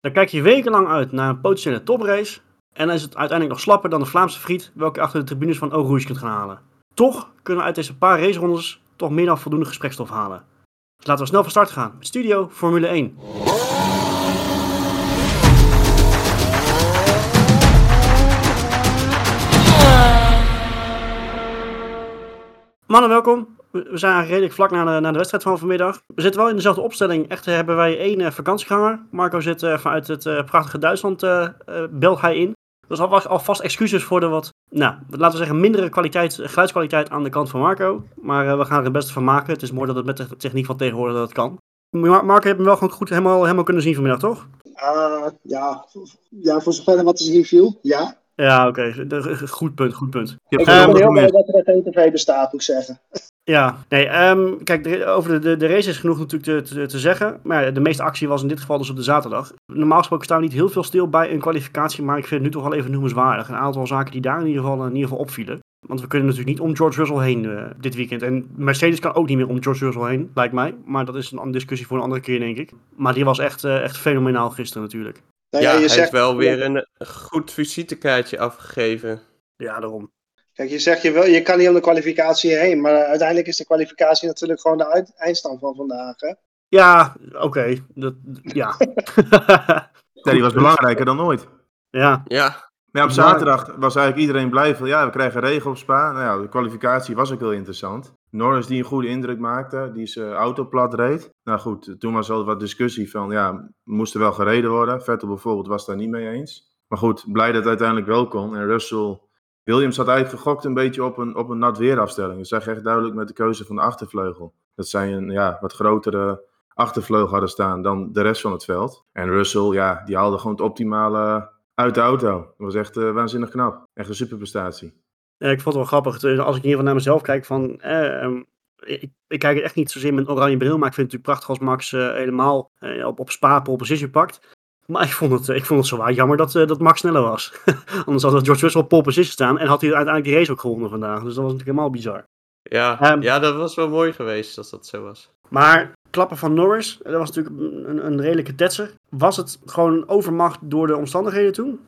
Dan kijk je wekenlang uit naar een potentiële toprace. En dan is het uiteindelijk nog slapper dan de Vlaamse friet, welke je achter de tribunes van Eau kunt gaan halen. Toch kunnen we uit deze paar racerondes toch meer dan voldoende gesprekstof halen. Dus laten we snel van start gaan met Studio Formule 1. Mannen, welkom. We zijn redelijk vlak na de, na de wedstrijd van vanmiddag. We zitten wel in dezelfde opstelling. Echter hebben wij één eh, vakantieganger. Marco zit eh, vanuit het eh, prachtige Duitsland, eh eh, belt hij in. Dus alvast, alvast excuses voor de wat, nou, laten we zeggen, mindere kwaliteit, geluidskwaliteit aan de kant van Marco. Maar eh, we gaan er het beste van maken. Het is mooi dat het met de techniek van tegenwoordig dat het kan. Mar- Marco, je hebt hem wel gewoon goed helemaal, helemaal kunnen zien vanmiddag, toch? Ah, ja, ja, voor zover er wat zien viel, ja. Ja, oké. Goed punt, goed punt. Je Ik hebt ben geen heel blij dat er geen tv bestaat, moet ik zeggen. Ja, nee, ehm, kijk, over de, de, de race is genoeg natuurlijk te, te, te zeggen. Maar de meeste actie was in dit geval dus op de zaterdag. Normaal gesproken staan we niet heel veel stil bij een kwalificatie, maar ik vind het nu toch wel even noemenswaardig. Een aantal zaken die daar in ieder geval, in ieder geval opvielen. Want we kunnen natuurlijk niet om George Russell heen eh, dit weekend. En Mercedes kan ook niet meer om George Russell heen, lijkt mij. Maar dat is een discussie voor een andere keer, denk ik. Maar die was echt, eh, echt fenomenaal gisteren natuurlijk. Nou, ja, ja, je hij zegt, heeft wel weer een eh, goed visitekaartje afgegeven. Ja, daarom. Kijk, je zegt je, wil, je kan niet om de kwalificatie heen, maar uiteindelijk is de kwalificatie natuurlijk gewoon de uit- eindstand van vandaag. Hè? Ja, oké. dat Ja. Ja, die was belangrijker dan ooit. ja, Ja, Maar ja, op zaterdag was eigenlijk iedereen blij van ja, we krijgen regen op Spa. Nou ja, de kwalificatie was ook heel interessant. Norris die een goede indruk maakte, die zijn auto plat reed. Nou goed, toen was al wat discussie van ja, moest er wel gereden worden. Vettel bijvoorbeeld was daar niet mee eens. Maar goed, blij dat het uiteindelijk wel kon. En Russell, Williams had eigenlijk gegokt een beetje op een, op een nat weerafstelling. Dat zag je echt duidelijk met de keuze van de achtervleugel. Dat zij een ja, wat grotere achtervleugel hadden staan dan de rest van het veld. En Russell, ja, die haalde gewoon het optimale uit de auto. Dat was echt eh, waanzinnig knap. Echt een superprestatie. Ja, ik vond het wel grappig. Als ik in ieder geval naar mezelf kijk, van, eh, ehm, ik, ik kijk echt niet zozeer met oranje bril, maar ik vind het natuurlijk prachtig als Max eh, helemaal eh, op, op spa pakt. Maar ik vond het, eh, ik vond het zo waar jammer dat, eh, dat Max sneller was. Anders had George Russell op pole position staan en had hij uiteindelijk die race ook gewonnen vandaag. Dus dat was natuurlijk helemaal bizar. ja, Ehm, ja, dat was wel mooi geweest als dat zo was. Maar klappen van Norris, dat was natuurlijk een, een redelijke tetser. Was het gewoon overmacht door de omstandigheden toen?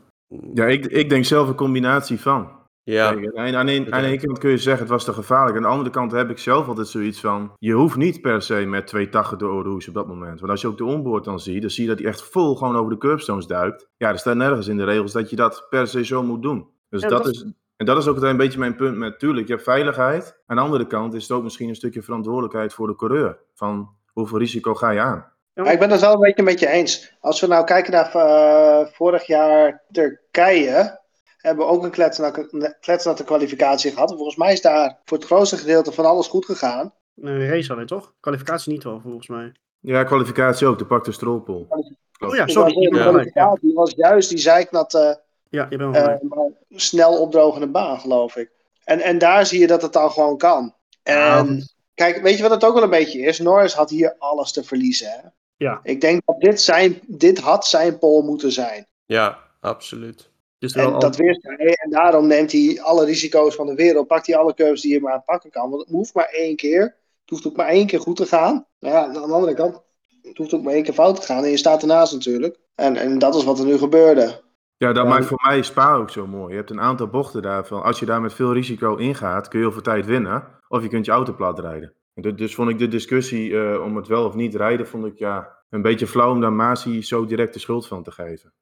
Ja, ik, ik denk zelf een combinatie van. Ja, Kijk, aan, aan, een, aan de ene kant kun je zeggen het was te gevaarlijk. Aan de andere kant heb ik zelf altijd zoiets van... Je hoeft niet per se met 280 door Oorhoes op dat moment. Want als je ook de onboard dan ziet, dan zie je dat hij echt vol gewoon over de curbstones duikt. Ja, er staat nergens in de regels dat je dat per se zo moet doen. Dus Ja, dat, dat- is... En dat is ook een beetje mijn punt met, tuurlijk, je hebt veiligheid. Aan de andere kant is het ook misschien een stukje verantwoordelijkheid voor de coureur. Van hoeveel risico ga je aan? Maar ik ben het wel een beetje met je eens. Als we nou kijken naar eh, vorig jaar Turkije, hebben we ook een kletsnatte, kletsnatte kwalificatie gehad. En volgens mij is daar voor het grootste gedeelte van alles goed gegaan. Een race alleen toch? Kwalificatie niet wel, volgens mij. Ja, kwalificatie ook. De pakte stroopol. Oh ja, sorry. ja. kwalificatie was juist die zeiknatte, ja, je bent eh gelijk. maar snel opdrogende baan, geloof ik. En, en daar zie je dat het dan gewoon kan. En kijk, weet je wat het ook wel een beetje is? Norris had hier alles te verliezen. Hè? Ja. Ik denk dat dit, zijn, dit had zijn pol moeten zijn. ja, absoluut. Dus En al- dat wist hij. En daarom neemt hij alle risico's van de wereld. Pakt hij alle curves die je maar pakken kan. Want het hoeft maar één keer. Het hoeft ook maar één keer goed te gaan. Nou ja, aan de andere kant. Het hoeft ook maar één keer fout te gaan. En je staat ernaast natuurlijk. En, en dat is wat er nu gebeurde. Ja, dat Ja. maakt voor mij Spa ook zo mooi. Je hebt een aantal bochten daarvan. Als je daar met veel risico ingaat, kun je heel veel tijd winnen. Of je kunt je auto plat rijden. En du- Dus vond ik de discussie eh, om het wel of niet rijden, vond ik ja, een beetje flauw om daar Masi zo direct de schuld van te geven.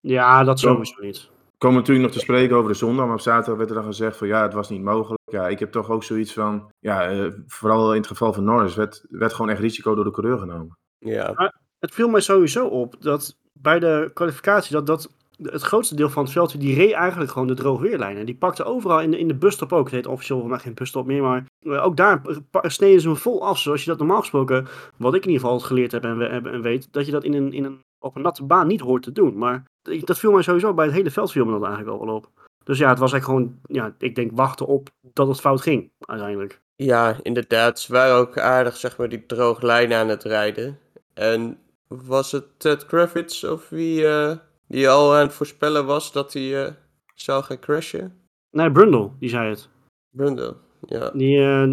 Ja, dat sowieso niet. We komen natuurlijk nog te spreken over de zondag, maar op zaterdag werd er dan gezegd van ja, het was niet mogelijk. Ja, ik heb toch ook zoiets van, ja, eh, vooral in het geval van Norris, werd, werd gewoon echt risico door de coureur genomen. Ja, Het viel mij sowieso op dat bij de kwalificatie dat, dat het grootste deel van het veld, die reed eigenlijk gewoon de droogweerlijn. En die pakte overal in de, in de busstop ook. Het heet officieel mij geen busstop meer, maar eh, ook daar sneden ze hem vol af. Zoals je dat normaal gesproken, wat ik in ieder geval geleerd heb en, en weet, dat je dat in een, in een, op een natte baan niet hoort te doen. Maar dat viel mij sowieso bij het hele veld viel me dat eigenlijk al wel op. Dus ja, het was eigenlijk gewoon, ja, ik denk wachten op dat het fout ging, uiteindelijk. ja, inderdaad. Ze waren ook aardig, zeg maar, die droge lijn aan het rijden. En was het Ted Kravitz of wie eh, die al aan het voorspellen was dat hij eh, zou gaan crashen? Nee, Brundle, die zei het. Brundle, ja. Die, eh,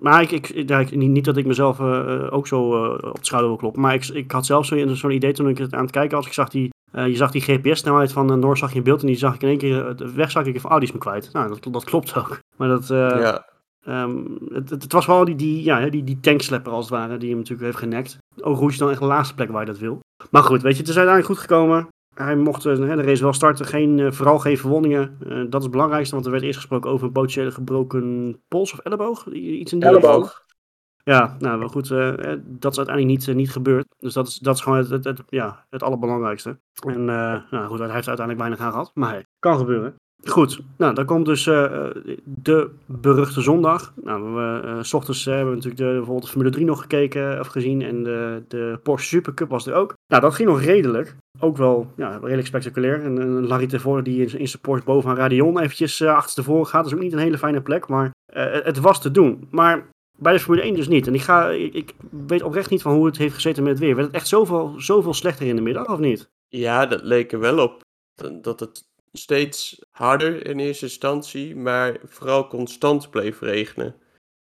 maar ik, ik, ja, ik- niet, niet dat ik mezelf eh, eh, ook zo op de schouder wil kloppen. Maar ik, ik had zelf zo'n zo'n idee toen ik het aan het kijken was. Ik zag die, je zag die GPS-snelheid van Noor zag je in beeld en die zag ik in één keer weg zag ik van, oh, die is me kwijt. Nou, dat, dat klopt ook. Maar dat, ja. um, het, het, was wel die, die, ja, die, die tankslepper als het ware, die hem natuurlijk heeft genekt. Ook Rouge dan echt de laatste plek waar je dat wil. Maar goed, weet je, het is uiteindelijk goed gekomen. Hij mocht de race wel starten, geen, vooral geen verwondingen. dat is het belangrijkste, want er werd eerst gesproken over een potentiële gebroken pols of elleboog. Iets in die elleboog. Ja, nou wel goed, uh, dat is uiteindelijk niet, uh, niet gebeurd. Dus dat is, dat is gewoon het, het, het ja, het allerbelangrijkste. En uh, nou goed, hij heeft uiteindelijk weinig aan gehad, maar hey, kan gebeuren. Goed, nou dan komt dus de beruchte zondag. Nou, we, s ochtends hebben we natuurlijk de, bijvoorbeeld de Formule 3 nog gekeken of gezien en de, de Porsche Supercup was er ook. Nou, dat ging nog redelijk. Ook wel ja, redelijk spectaculair. En, en Larry Tevoren die in, in zijn Porsche bovenaan Radion eventjes uh, achterstevoren gaat. Dat is ook niet een hele fijne plek, maar het was te doen. Maar bij de Formule 1 dus niet. En ik, ga, ik, weet oprecht niet van hoe het heeft gezeten met het weer. Werd het echt zoveel, zoveel slechter in de middag, of niet? Ja, dat leek er wel op. Dat het steeds harder in eerste instantie, maar vooral constant bleef regenen.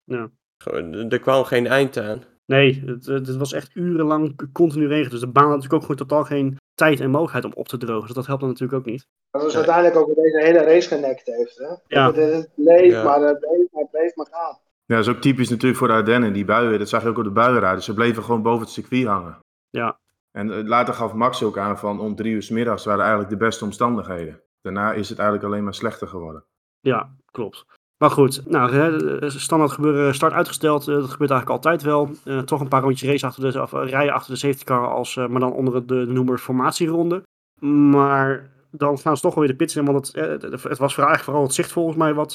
Ja. Gewoon, er kwam geen eind aan. Nee, het, het was echt urenlang continu regen. Dus de baan had natuurlijk ook gewoon totaal geen tijd en mogelijkheid om op te drogen. Dus dat helpt dan natuurlijk ook niet. Dat is uiteindelijk ook wat deze hele race genekt heeft. Hè? Ja. Het, het bleef, ja. maar het bleef, maar het bleef maar gaan. Ja, dat is ook typisch natuurlijk voor de Ardennen. Die buien, dat zag je ook op de buienrijden. Ze bleven gewoon boven het circuit hangen. Ja. En later gaf Max ook aan van om drie uur s middags waren eigenlijk de beste omstandigheden. Daarna is het eigenlijk alleen maar slechter geworden. Ja, klopt. Maar goed, nou, standaard gebeuren, start uitgesteld. Dat gebeurt eigenlijk altijd wel. Toch een paar rondjes race achter de, of, rijden achter de safety car, als, maar dan onder de, de noemer formatieronde. Maar dan gaan ze toch weer de pits in, want het, het was eigenlijk vooral het zicht volgens mij wat,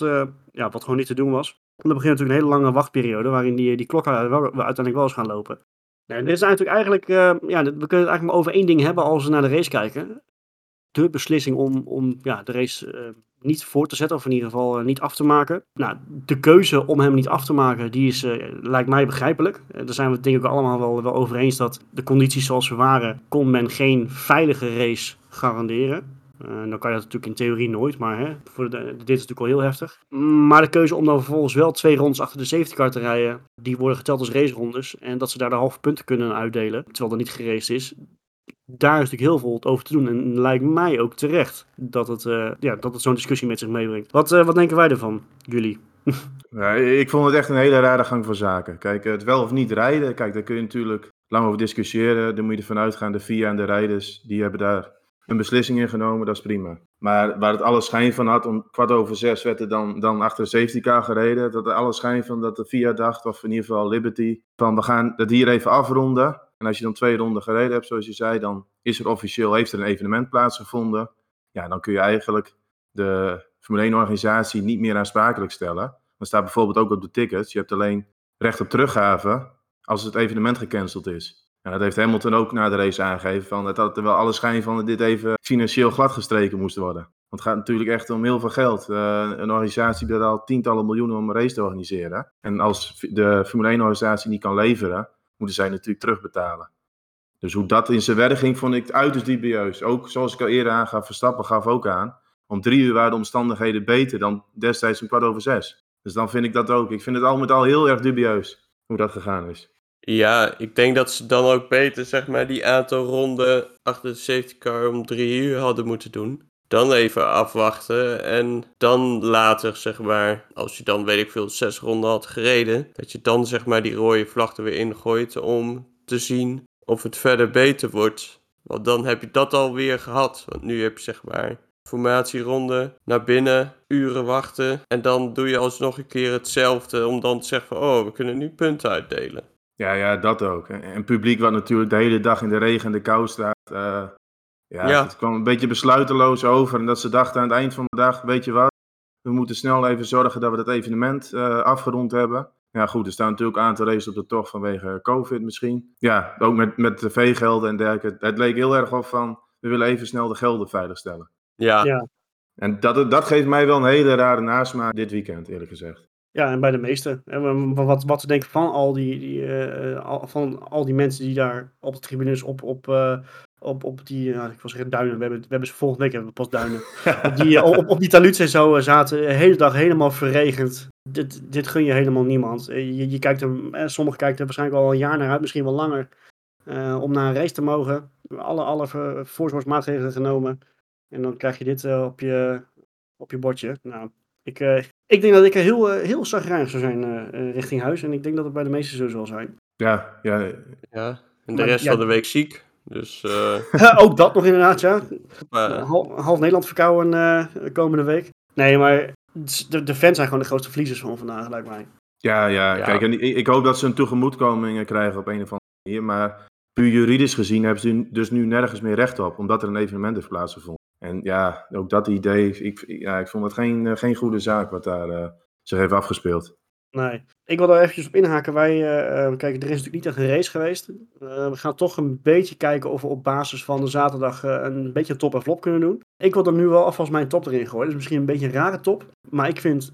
ja, wat gewoon niet te doen was. Dan begint natuurlijk een hele lange wachtperiode waarin die, die uiteindelijk wel eens gaan lopen. Nee, dit is natuurlijk eigenlijk, ja, we kunnen het eigenlijk maar over één ding hebben als we naar de race kijken. De beslissing om, om ja, de race uh, niet voor te zetten, of in ieder geval uh, niet af te maken. Nou, de keuze om hem niet af te maken, die is, lijkt mij begrijpelijk. daar zijn we het denk ik allemaal wel, wel over eens dat de condities zoals ze waren, kon men geen veilige race garanderen. Uh, dan kan je dat natuurlijk in theorie nooit, maar hè, voor dit is natuurlijk al heel heftig. Maar de keuze om dan vervolgens wel twee rondes achter de safety car te rijden, die worden geteld als racerondes. En dat ze daar de halve punten kunnen uitdelen, terwijl er niet geraced is. Daar is natuurlijk heel veel over te doen. En lijkt mij ook terecht dat het, uh, ja, dat het zo'n discussie met zich meebrengt. Wat, uh, wat denken wij ervan, jullie? Ik vond het echt een hele rare gang van zaken. Kijk, het wel of niet rijden, kijk, daar kun je natuurlijk lang over discussiëren. Dan moet je ervan uitgaan, de VIA en de rijders, die hebben daar een beslissing ingenomen, dat is prima. Maar waar het alle schijn van had, om kwart over zes werd er dan, dan achter de safety gereden. Dat er alle schijn van dat de VIA dacht, of in ieder geval Liberty, van we gaan het hier even afronden. En als je dan twee ronden gereden hebt, zoals je zei, dan is er officieel, heeft er een evenement plaatsgevonden. Ja, dan kun je eigenlijk de Formule 1-organisatie niet meer aansprakelijk stellen. Dan staat bijvoorbeeld ook op de tickets, je hebt alleen recht op teruggave als het evenement gecanceld is. En dat heeft Hamilton ook na de race aangegeven. Van, het had er wel alle schijn van dat dit even financieel gladgestreken moest worden. Want het gaat natuurlijk echt om heel veel geld. Uh, een organisatie betaalt tientallen miljoenen om een race te organiseren. En als de Formule 1-organisatie niet kan leveren, moeten zij natuurlijk terugbetalen. Dus hoe dat in zijn werk ging, vond ik uiterst dubieus. Ook zoals ik al eerder aangaf, Verstappen gaf ook aan. Om drie uur waren de omstandigheden beter dan destijds om kwart over zes. Dus dan vind ik dat ook. Ik vind het al met al heel erg dubieus hoe dat gegaan is. Ja, ik denk dat ze dan ook beter zeg maar die aantal ronden achter de safety car om drie uur hadden moeten doen. Dan even afwachten en dan later zeg maar, als je dan weet ik veel zes ronden had gereden, dat je dan zeg maar die rode vlag er weer ingooit om te zien of het verder beter wordt. Want dan heb je dat alweer gehad. Want nu heb je zeg maar formatieronde naar binnen, uren wachten en dan doe je alsnog een keer hetzelfde om dan te zeggen oh we kunnen nu punten uitdelen. Ja, ja, dat ook. En publiek wat natuurlijk de hele dag in de regen en de kou staat. Uh, ja, Ja. het kwam een beetje besluiteloos over. En dat ze dachten aan het eind van de dag, weet je wat, we moeten snel even zorgen dat we dat evenement eh, afgerond hebben. Ja goed, er staan natuurlijk een aantal races op de tocht vanwege COVID misschien. Ja, ook met, met tv-gelden en dergelijke. Het leek heel erg op van, we willen even snel de gelden veiligstellen. Ja, Ja. En dat, dat geeft mij wel een hele rare nasmaak dit weekend, eerlijk gezegd. Ja, en bij de meeste. En wa- wat, wat te denken van al die, die, eh, al, van al die mensen die daar op de tribunes op, op, eh, op, op die, ja, ik wil zeggen duinen, we hebben, we hebben ze volgende week hebben we pas duinen. op, die, eh, op, op die taluts en zo eh, zaten, de hele dag helemaal verregend. Dit, dit gun je helemaal niemand. Eh, Je, je kijkt er, eh, sommigen kijken er waarschijnlijk al een jaar naar uit, misschien wel langer. eh, om naar een race te mogen. alle, alle voor- voorzorgsmaatregelen genomen. En dan krijg je dit eh, op, je, op je bordje. Nou, ik, eh, ik denk dat ik er heel, eh, heel zagrijnig zou zijn eh, eh, richting huis. En ik denk dat het bij de meesten zo zal zijn. Ja, ja, Ja, en de Maar rest ja- van de week ziek. Dus, eh, Ook dat nog inderdaad, ja. maar, Hal- half Nederland verkouden eh, komende week. Nee, maar de, de fans zijn gewoon de grootste verliezers van vandaag, lijkt mij. ja, ja, Ja. Kijk, en ik, ik hoop dat ze een tegemoetkoming krijgen op een of andere manier. Maar puur juridisch gezien hebben ze dus nu nergens meer recht op, omdat er een evenement heeft plaatsgevonden. En ja, ook dat idee, ik, ja, ik vond het geen, eh, geen goede zaak wat daar eh, zich heeft afgespeeld. Nee. Ik wil daar eventjes op inhaken. Wij, eh, kijk, er is natuurlijk niet echt een race geweest. Eh, we gaan toch een beetje kijken of we op basis van de zaterdag een beetje top en flop kunnen doen. Ik wil er nu wel alvast mijn top erin gooien. Dat is misschien een beetje een rare top. Maar ik vind,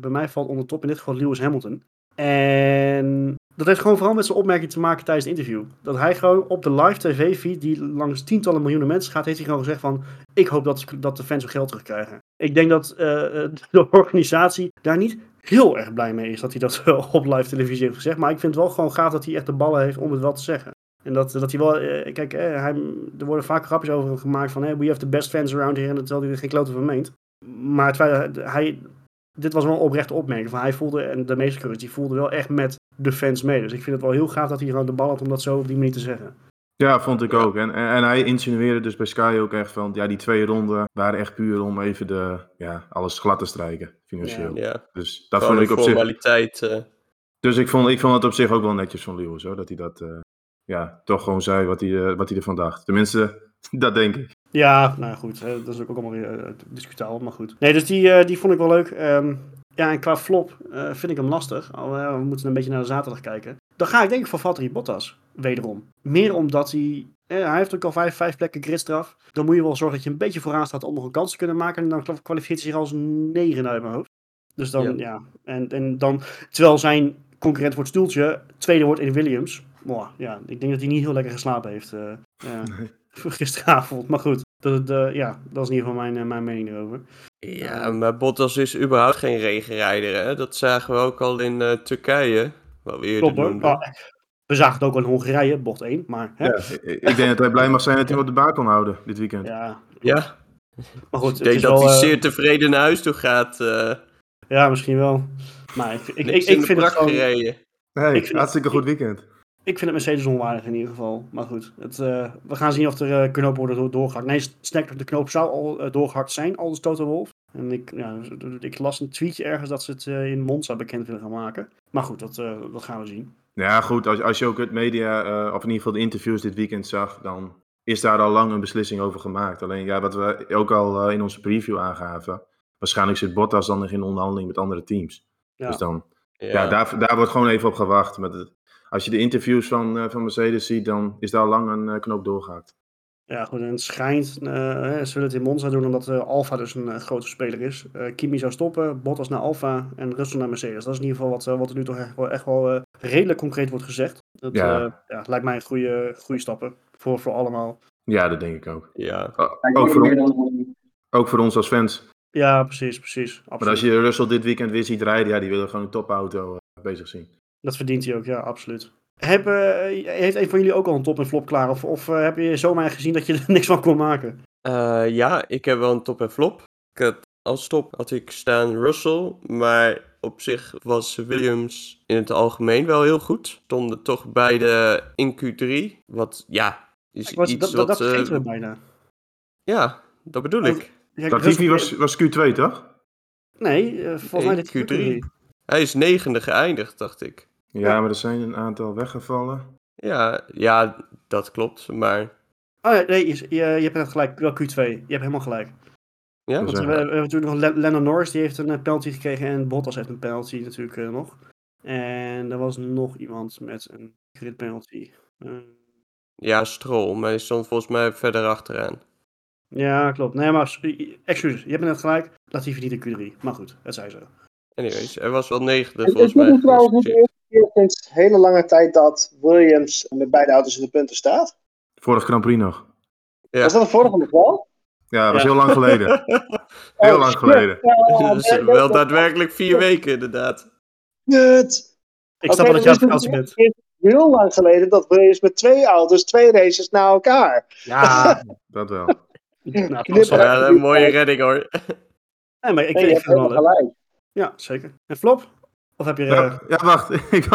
bij mij valt onder top in dit geval Lewis Hamilton. En dat heeft gewoon vooral met zijn opmerking te maken tijdens het interview. Dat hij gewoon op de live tv-feed, die langs tientallen miljoenen mensen gaat, heeft hij gewoon gezegd van... Ik hoop dat, dat de fans hun geld terugkrijgen. Ik denk dat de organisatie daar niet heel erg blij mee is dat hij dat op live televisie heeft gezegd. Maar ik vind het wel gewoon gaaf dat hij echt de ballen heeft om het wel te zeggen. En dat, dat hij wel, eh, kijk, eh, hij, er worden vaak grapjes over gemaakt van, hey, we have the best fans around here. En dat hij er geen klote van meent. Maar terwijl hij, dit was wel een oprechte opmerking. Van hij voelde, en de meeste coureurs, die voelden wel echt met de fans mee. Dus ik vind het wel heel gaaf dat hij gewoon de bal had om dat zo op die manier te zeggen. Ja, vond ik ook. En, en, en hij insinueerde dus bij Sky ook echt van, ja, die twee ronden waren echt puur om even de, ja, alles glad te strijken, financieel. ja, Dus dat gewoon vond ik op zich. formaliteit. eh, Dus ik vond, ik vond het op zich ook wel netjes van Lewis, hoor, dat hij dat, eh, ja, toch gewoon zei wat hij, eh, wat hij ervan dacht. Tenminste, dat denk ik. Ja, nou goed, hè, dat is ook allemaal weer discutabel, maar goed. Nee, dus die, eh, die vond ik wel leuk. Ehm, ja, en qua flop eh, vind ik hem lastig. Al, eh, we moeten een beetje naar de zaterdag kijken. Dan ga ik denk ik voor Valtteri Bottas, wederom. Meer omdat hij, eh, hij heeft ook al vijf, vijf plekken gridstraf. Dan moet je wel zorgen dat je een beetje vooraan staat om nog een kans te kunnen maken. En dan kwalificeert hij zich als negen uit mijn hoofd. Dus dan, Ja. ja, en, en dan, terwijl zijn concurrent het stoeltje tweede wordt in Williams. Ja, ik denk dat hij niet heel lekker geslapen heeft ja, gisteravond. Maar goed, dat, ja, dat is in ieder geval mijn, mijn mening erover. Ja, maar Bottas is überhaupt geen regenrijder, hè? Dat zagen we ook al in eh, Turkije. Wat we eerder Klopt hoor. noemden. Ah, we zagen het ook al in Hongarije, bocht 1. Maar, hè? Ja, ik, denk dat hij blij mag zijn dat hij hem op de baan kon houden dit weekend. Ja, Ja, maar goed. ik denk dat wel, hij eh, zeer tevreden naar huis toe gaat. eh Ja, misschien wel. Maar ik, ik, ik, ik, in de vind het gewoon, gereden. Ik vind- hartstikke goed weekend. ik vind het Mercedes onwaardig in ieder geval. Maar goed, het, eh, we gaan zien of er eh, knopen worden door- doorgehakt. Nee, sterker, de knoop zou al eh, doorgehakt zijn, al dus Toto Wolf. En ik, ja, ik las een tweetje ergens dat ze het eh, in Monza bekend willen gaan maken. Maar goed, dat, eh, dat gaan we zien. Ja, goed, als, als je ook het media, eh, of in ieder geval de interviews dit weekend zag, dan is daar al lang een beslissing over gemaakt. Alleen, ja, wat we ook al eh, in onze preview aangaven, waarschijnlijk zit Bottas dan nog in onderhandeling met andere teams. Ja. Dus dan, Ja, ja, daar, daar wordt gewoon even op gewacht. Met het, als je de interviews van, eh, van Mercedes ziet, dan is daar al lang een knoop doorgehakt. Ja, goed, en het schijnt, eh, hè, ze willen het in Monza doen omdat eh Alfa dus een eh, grote speler is. Eh, Kimi zou stoppen, Bottas naar Alfa en Russell naar Mercedes. Dat is in ieder geval wat, wat er nu toch echt wel, echt wel eh, redelijk concreet wordt gezegd. Dat Ja. lijkt mij een goede, goede stappen voor, voor allemaal. Ja, dat denk ik ook. ja. Ook, voor ons, ook voor ons als fans. Ja, precies, precies. Maar Absoluut. als je Russell dit weekend weer ziet rijden, ja, die willen gewoon een topauto eh, bezig zien. Dat verdient hij ook, ja, absoluut. Heb, eh, heeft een van jullie ook al een top en flop klaar? Of, of eh, heb je zomaar gezien dat je er niks van kon maken? Eh, ja, ik heb wel een top en flop. Ik had, als top had ik staan Russell, maar op zich was Williams in het algemeen wel heel goed. Stonden toch beide in Q3, wat ja, is was, iets dat, dat, dat wat... eh, vergeten we bijna. ja, dat bedoel Oh, ik. Ja, Latifi was, was Q2, toch? Nee, volgens mij dit Q3. Hij is negende geëindigd, dacht ik. Ja, maar er zijn een aantal weggevallen. Ja, ja, dat klopt, maar... Oh ja, nee, je, je, je hebt net gelijk, wel Q2. Je hebt helemaal gelijk. Ja, Want we, we hebben natuurlijk nog Le- Lennon Norris, die heeft een eh, penalty gekregen. En Bottas heeft een penalty natuurlijk eh, nog. En er was nog iemand met een grid penalty. Eh, ja, Stroll, maar die stond volgens mij verder achteraan. ja, klopt. Nee, maar s- excuses, je hebt net gelijk. Latifi niet een Q3. Maar goed, het zij zo. Anyways, er was wel negende volgens mij. nu trouwens niet keer sinds hele lange tijd dat Williams met beide auto's in de punten staat. Vorig Grand Prix nog. Ja. Was dat de vorige nog wel? Ja, dat was Ja. heel lang geleden. Heel Oh, lang geleden. Ja, Dus, wel daadwerkelijk vier weken, inderdaad. Kut. Ik snap wel dat je dan aan het is vakantie het bent. de heel lang geleden dat Williams met twee auto's twee races na elkaar. Ja, Dat wel. nou, dat wel- een mooie redding hoor. nee, maar ik, Nee, je vind het wel gelijk. Ja, zeker. En Flop? Of heb je... eh, Ja, ja, wacht. Ik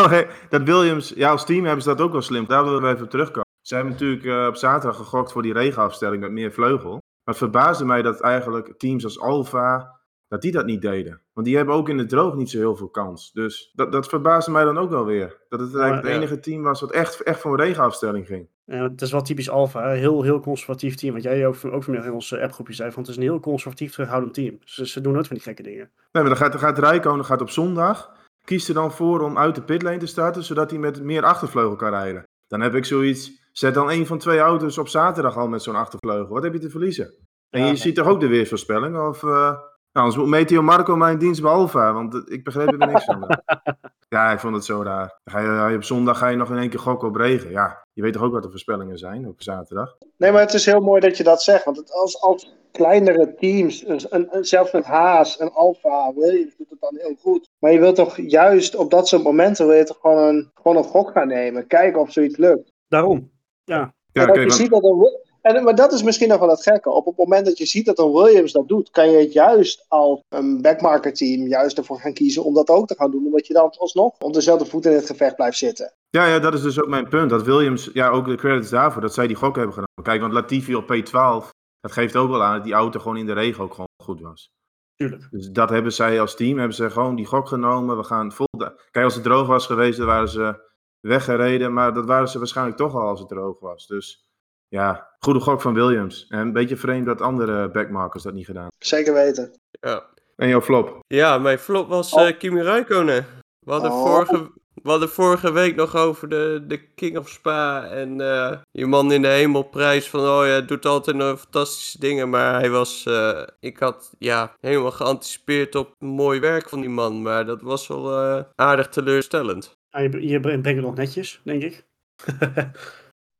dat Williams, ja, als team hebben ze dat ook wel slim. Daar willen we even op terugkomen. Ze hebben natuurlijk eh, op zaterdag gegokt voor die regenafstelling met meer vleugel. Maar het verbaasde mij dat eigenlijk teams als Alfa, dat die dat niet deden. Want die hebben ook in het droog niet zo heel veel kans. Dus dat, dat verbaasde mij dan ook wel weer. Dat het eigenlijk ja. het enige team was wat echt, echt voor een regenafstelling ging. eh, het is wel typisch Alfa, heel, heel conservatief team. Wat jij ook, ook vanmiddag in onze appgroepje zei, van het is een heel conservatief terughoudend team. Ze, ze doen nooit van die gekke dingen. Nee, maar dan gaat, dan gaat Rijkonen gaat op zondag. Kiest er dan voor om uit de pitlane te starten, zodat hij met meer achtervleugel kan rijden. Dan heb ik zoiets. Zet dan een van twee auto's op zaterdag al met zo'n achtervleugel. Wat heb je te verliezen? En Ja, je nee. ziet toch ook de weersvoorspelling? Of, eh, nou, anders moet Meteo Marco mijn dienst bij Alfa, want ik begreep er niks van. ja, ik vond het zo raar. Ga je, ga je op zondag ga je nog in één keer gokken op regen. Ja, je weet toch ook wat de voorspellingen zijn op zaterdag? Nee, maar het is heel mooi dat je dat zegt. Want het, als, als kleinere teams, een, een, een- zelfs een Haas, een Alfa, Williams doet het dan heel goed. Maar je wilt toch juist op dat soort momenten wil je toch gewoon een, gewoon een gok gaan nemen. Kijken of zoiets lukt. Daarom. Ja, Ja, En als je want- ziet dat een, Wi- en, maar dat is misschien nog wel het gekke. Op het moment dat je ziet dat een Williams dat doet, kan je het juist als een backmarker team juist ervoor gaan kiezen om dat ook te gaan doen. Omdat je dan alsnog op dezelfde voet in het gevecht blijft zitten. Ja, ja, dat is dus ook mijn punt. Dat Williams, ja, ook de credits daarvoor, dat zij die gok hebben genomen. Kijk, want Latifi op P12, dat geeft ook wel aan dat die auto gewoon in de regen ook gewoon goed was. tuurlijk. Dus dat hebben zij als team, hebben ze gewoon die gok genomen. We gaan vol. Kijk, als het droog was geweest, dan waren ze weggereden. Maar dat waren ze waarschijnlijk toch al als het droog was. Dus ja, goede gok van Williams. En een beetje vreemd dat andere backmarkers dat niet gedaan. Zeker weten. Ja, En jouw flop. ja mijn flop was Oh. eh, Kimi Räikkönen. We hadden, Oh. vorige, we hadden vorige week nog over de, de King of Spa. En eh, die man in de hemelprijs van, oh ja, doet altijd nog fantastische dingen. Maar hij was, eh, ik had ja, helemaal geanticipeerd op mooi werk van die man. Maar dat was wel eh, aardig teleurstellend. Ja, je, je brengt het nog netjes, denk ik.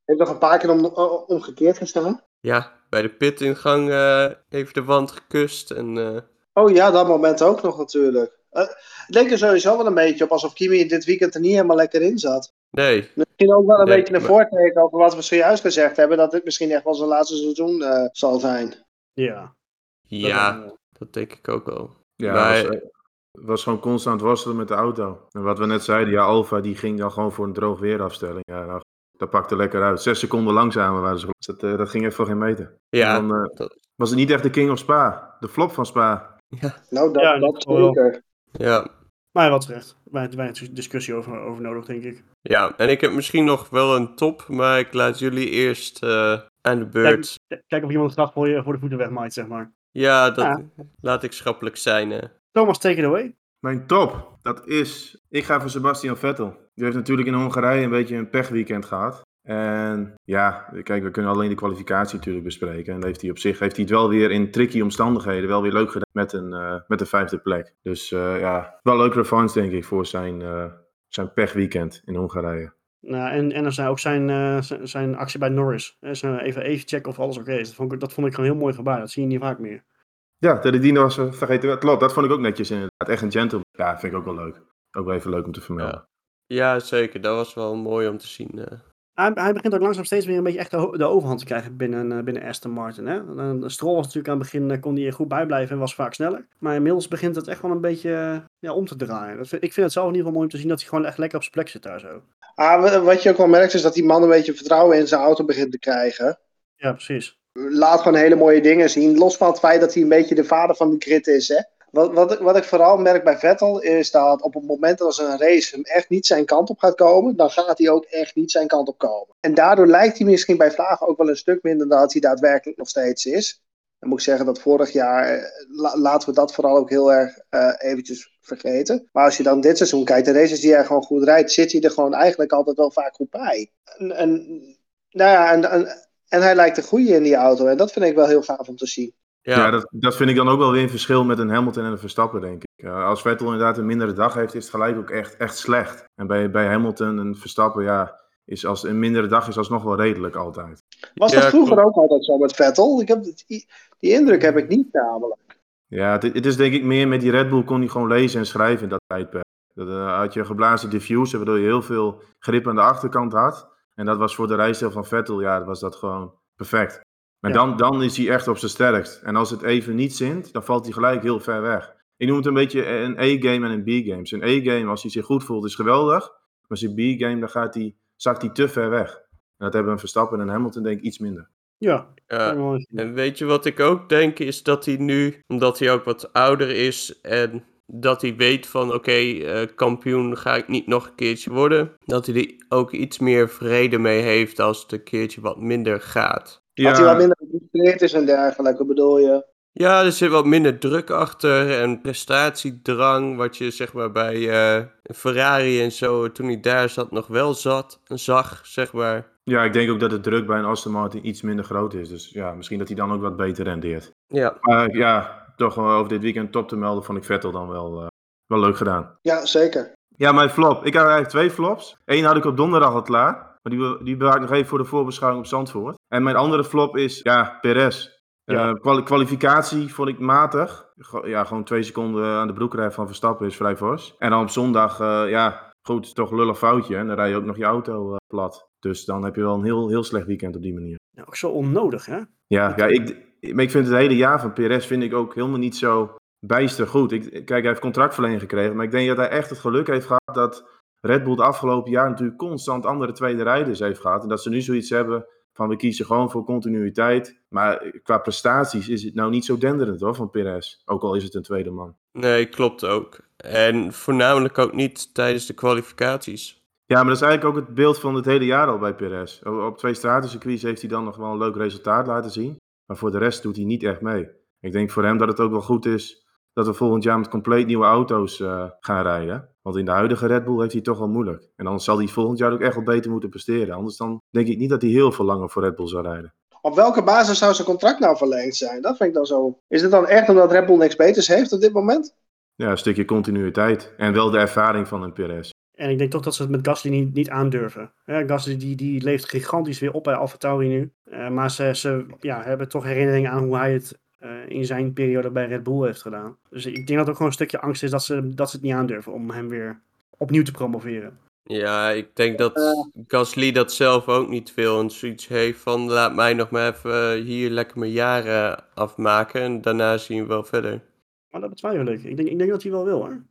Heeft nog een paar keer om, o- omgekeerd gestaan. Ja, bij de pitingang eh even de wand gekust. En eh, Oh ja, dat moment ook nog natuurlijk. Eh, ik denk er sowieso wel een beetje op alsof Kimi dit weekend er niet helemaal lekker in zat. nee, Misschien ook wel een Nee, beetje een maar- voorteken over wat we zojuist gezegd hebben. Dat dit misschien echt wel zijn laatste seizoen eh, zal zijn. Ja. ja, dat denk ik ook wel. Ja, Maar- was, eh, was gewoon constant worstelen met de auto. En wat we net zeiden, ja, Alfa die ging dan gewoon voor een droog weerafstelling. Ja, nou, dat pakte lekker uit. Zes seconden langzamer waren ze. Dat, eh, dat ging even voor geen meter. Ja, En dan, eh, dat- was het niet echt de King of Spa. De flop van Spa. Nou, dat, Ja, dat zeker. ja. Maar wat terecht. Weinig, weinig discussie over, over nodig, denk ik. Ja, en ik heb misschien nog wel een top, maar ik laat jullie eerst eh, aan de beurt. Kijk, kijk of iemand graag voor, je, voor de voeten wegmaait, zeg maar. Ja, dat Ja. laat ik schappelijk zijn. Thomas, take it away. Mijn top, dat is... Ik ga voor Sebastian Vettel. Die heeft natuurlijk in Hongarije een beetje een pechweekend gehad. En ja, kijk, we kunnen alleen de kwalificatie natuurlijk bespreken. En heeft hij op zich heeft hij het wel weer in tricky omstandigheden wel weer leuk gedaan met een, eh, met een vijfde plek. Dus eh, ja, wel leuk revanche denk ik voor zijn, eh, zijn pechweekend in Hongarije. Nou, en, en er zijn ook zijn, zijn, actie bij Norris. Even, even checken of alles oké is. Dat vond, ik, dat vond ik een heel mooi gebaar. Dat zie je niet vaak meer. Ja, de Dino was eh, vergeten. Klopt, dat vond ik ook netjes inderdaad. Echt een gentleman. Ja, vind ik ook wel leuk. Ook wel even leuk om te vermelden. Ja, zeker. Dat was wel mooi om te zien. eh. Hij, hij begint ook langzaam steeds weer een beetje echt de, overhand te krijgen binnen, eh, binnen Aston Martin. Hè? En, eh, Stroll was natuurlijk aan het begin, kon hij er goed bijblijven en was vaak sneller. Maar inmiddels begint het echt wel een beetje ja, om te draaien. Dat vind- ik vind het zelf in ieder geval mooi om te zien dat hij gewoon echt lekker op zijn plek zit daar zo. Ah, wa- wat je ook wel merkt is dat die man een beetje vertrouwen in zijn auto begint te krijgen. Ja, precies. Laat gewoon hele mooie dingen zien. Los van het feit dat hij een beetje de vader van de grid is. Hè. Wat, wat, wat ik vooral merk bij Vettel is dat op het moment dat een race hem echt niet zijn kant op gaat komen, dan gaat hij ook echt niet zijn kant op komen. En daardoor lijkt hij misschien bij Vlagen ook wel een stuk minder dan dat hij daadwerkelijk nog steeds is. Dan moet ik zeggen dat vorig jaar, eh, la- laten we dat vooral ook heel erg eh, eventjes vergeten. Maar als je dan dit seizoen kijkt, de races die hij gewoon goed rijdt, zit hij er gewoon eigenlijk altijd wel vaak goed bij. En, nou ja, en, en hij lijkt te groeien in die auto. En dat vind ik wel heel gaaf om te zien. Ja, Ja, dat, dat vind ik dan ook wel weer een verschil met een Hamilton en een Verstappen, denk ik. Uh, als Vettel inderdaad een mindere dag heeft, is het gelijk ook echt, echt slecht. En bij, bij Hamilton en Verstappen, ja, is als een mindere dag is alsnog wel redelijk altijd. Was Ja, dat vroeger klopt. ook altijd zo met Vettel? Ik heb, het- die indruk heb ik niet namelijk. Ja, het, het is denk ik meer met die Red Bull kon hij gewoon lezen en schrijven in dat tijdperk. Dat eh, had je een geblazen diffuser, waardoor je heel veel grip aan de achterkant had. En dat was voor de rijstijl van Vettel, ja, was dat gewoon perfect. Maar Ja. dan, dan is hij echt op zijn sterkst. En als het even niet zint, dan valt hij gelijk heel ver weg. Ik noem het een beetje een A-game en een B-game. Zijn A-game, als hij zich goed voelt, is geweldig. Maar zijn B-game, dan gaat hij, zakt hij te ver weg. En dat hebben een Verstappen en Hamilton denk ik iets minder. Ja, Ja. En weet je wat ik ook denk, is dat hij nu, omdat hij ook wat ouder is en dat hij weet van oké, eh, kampioen ga ik niet nog een keertje worden, dat hij er ook iets meer vrede mee heeft als het een keertje wat minder gaat. Dat hij wat minder gefrustreerd is en dergelijke, bedoel je? Ja, er zit wat minder druk achter en prestatiedrang, wat je zeg maar bij eh, Ferrari en zo, toen hij daar zat, nog wel zat, zag, zeg maar. Ja, ik denk ook dat de druk bij een Aston Martin iets minder groot is. Dus ja, misschien dat hij dan ook wat beter rendeert. Ja, Maar ja, toch over dit weekend top te melden vond ik Vettel dan wel, eh, wel leuk gedaan. Ja, zeker. Ja, mijn flop. Ik had eigenlijk twee flops. Eén had ik op donderdag al klaar. Maar die, die bewaar ik nog even voor de voorbeschouwing op Zandvoort. En mijn andere flop is, ja, Perez. Ja. Eh, kwali- kwalificatie vond ik matig. Go- ja, gewoon twee seconden aan de broekrij van Verstappen is vrij fors. En dan op zondag, eh, ja, goed, toch een lullig foutje. En dan rij je ook nog je auto plat. Dus dan heb je wel een heel, heel slecht weekend op die manier. Ja, ook zo onnodig, hè? Ja, ja ik, maar ik vind het hele jaar van Perez vind ik ook helemaal niet zo bijster goed. Ik, kijk, hij heeft contractverlenging gekregen. Maar ik denk dat hij echt het geluk heeft gehad dat Red Bull de afgelopen jaar natuurlijk constant andere tweede rijders heeft gehad. En dat ze nu zoiets hebben van we kiezen gewoon voor continuïteit. Maar qua prestaties is het nou niet zo denderend hoor van Perez. Ook al is het een tweede man. nee, klopt ook. En voornamelijk ook niet tijdens de kwalificaties. Ja, maar dat is eigenlijk ook het beeld van het hele jaar al bij Perez. Op, op twee stratencircuits heeft hij dan nog wel een leuk resultaat laten zien. Maar voor de rest doet hij niet echt mee. Ik denk voor hem dat het ook wel goed is dat we volgend jaar met compleet nieuwe auto's eh, gaan rijden. Want in de huidige Red Bull heeft hij toch wel moeilijk. En dan zal hij volgend jaar ook echt wel beter moeten presteren. Anders dan denk ik niet dat hij heel veel langer voor Red Bull zou rijden. Op welke basis zou zijn contract nou verlengd zijn? Dat vind ik dan zo. Is het dan echt omdat Red Bull niks beters heeft op dit moment? Ja, een stukje continuïteit. En wel de ervaring van een Perez. En ik denk toch dat ze het met Gasly niet, niet aandurven. Ja, Gasly die, die leeft gigantisch weer op bij AlphaTauri nu. Eh, maar ze, ze ja, hebben toch herinneringen aan hoe hij het eh, in zijn periode bij Red Bull heeft gedaan. Dus ik denk dat het ook gewoon een stukje angst is dat ze, dat ze het niet aandurven om hem weer opnieuw te promoveren. Ja, ik denk dat Gasly dat zelf ook niet wil en zoiets heeft van laat mij nog maar even hier lekker mijn jaren afmaken en daarna zien we wel verder. Maar dat betwijfel ik. Ik denk, ik denk dat hij wel wil hoor.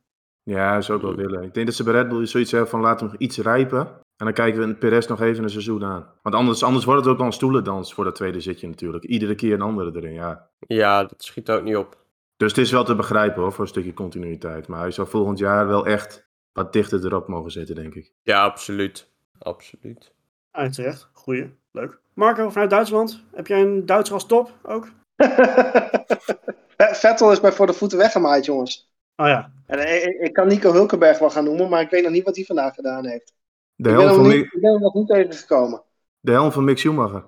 Ja, dat zou ik wel willen. Ik denk dat ze bij Red Bull zoiets hebben van laten we nog iets rijpen. En dan kijken we in Perez nog even een seizoen aan. Want anders, anders wordt het ook wel een stoelendans voor dat tweede zitje natuurlijk. Iedere keer een andere erin, ja. Ja, dat schiet ook niet op. Dus het is wel te begrijpen hoor, voor een stukje continuïteit. Maar hij zou volgend jaar wel echt wat dichter erop mogen zitten, denk ik. Ja, absoluut. Absoluut. Ah, terecht. Goeie. Leuk. Marco, vanuit Duitsland. Heb jij een Duitser als top ook? Vettel is mij voor de voeten weggemaaid, jongens. Oh ja. En ik, kan Nico Hulkenberg wel gaan noemen, maar ik weet nog niet wat hij vandaag gedaan heeft. De helm, van niet, ik ben hem nog niet tegengekomen. de helm van Mick Schumacher.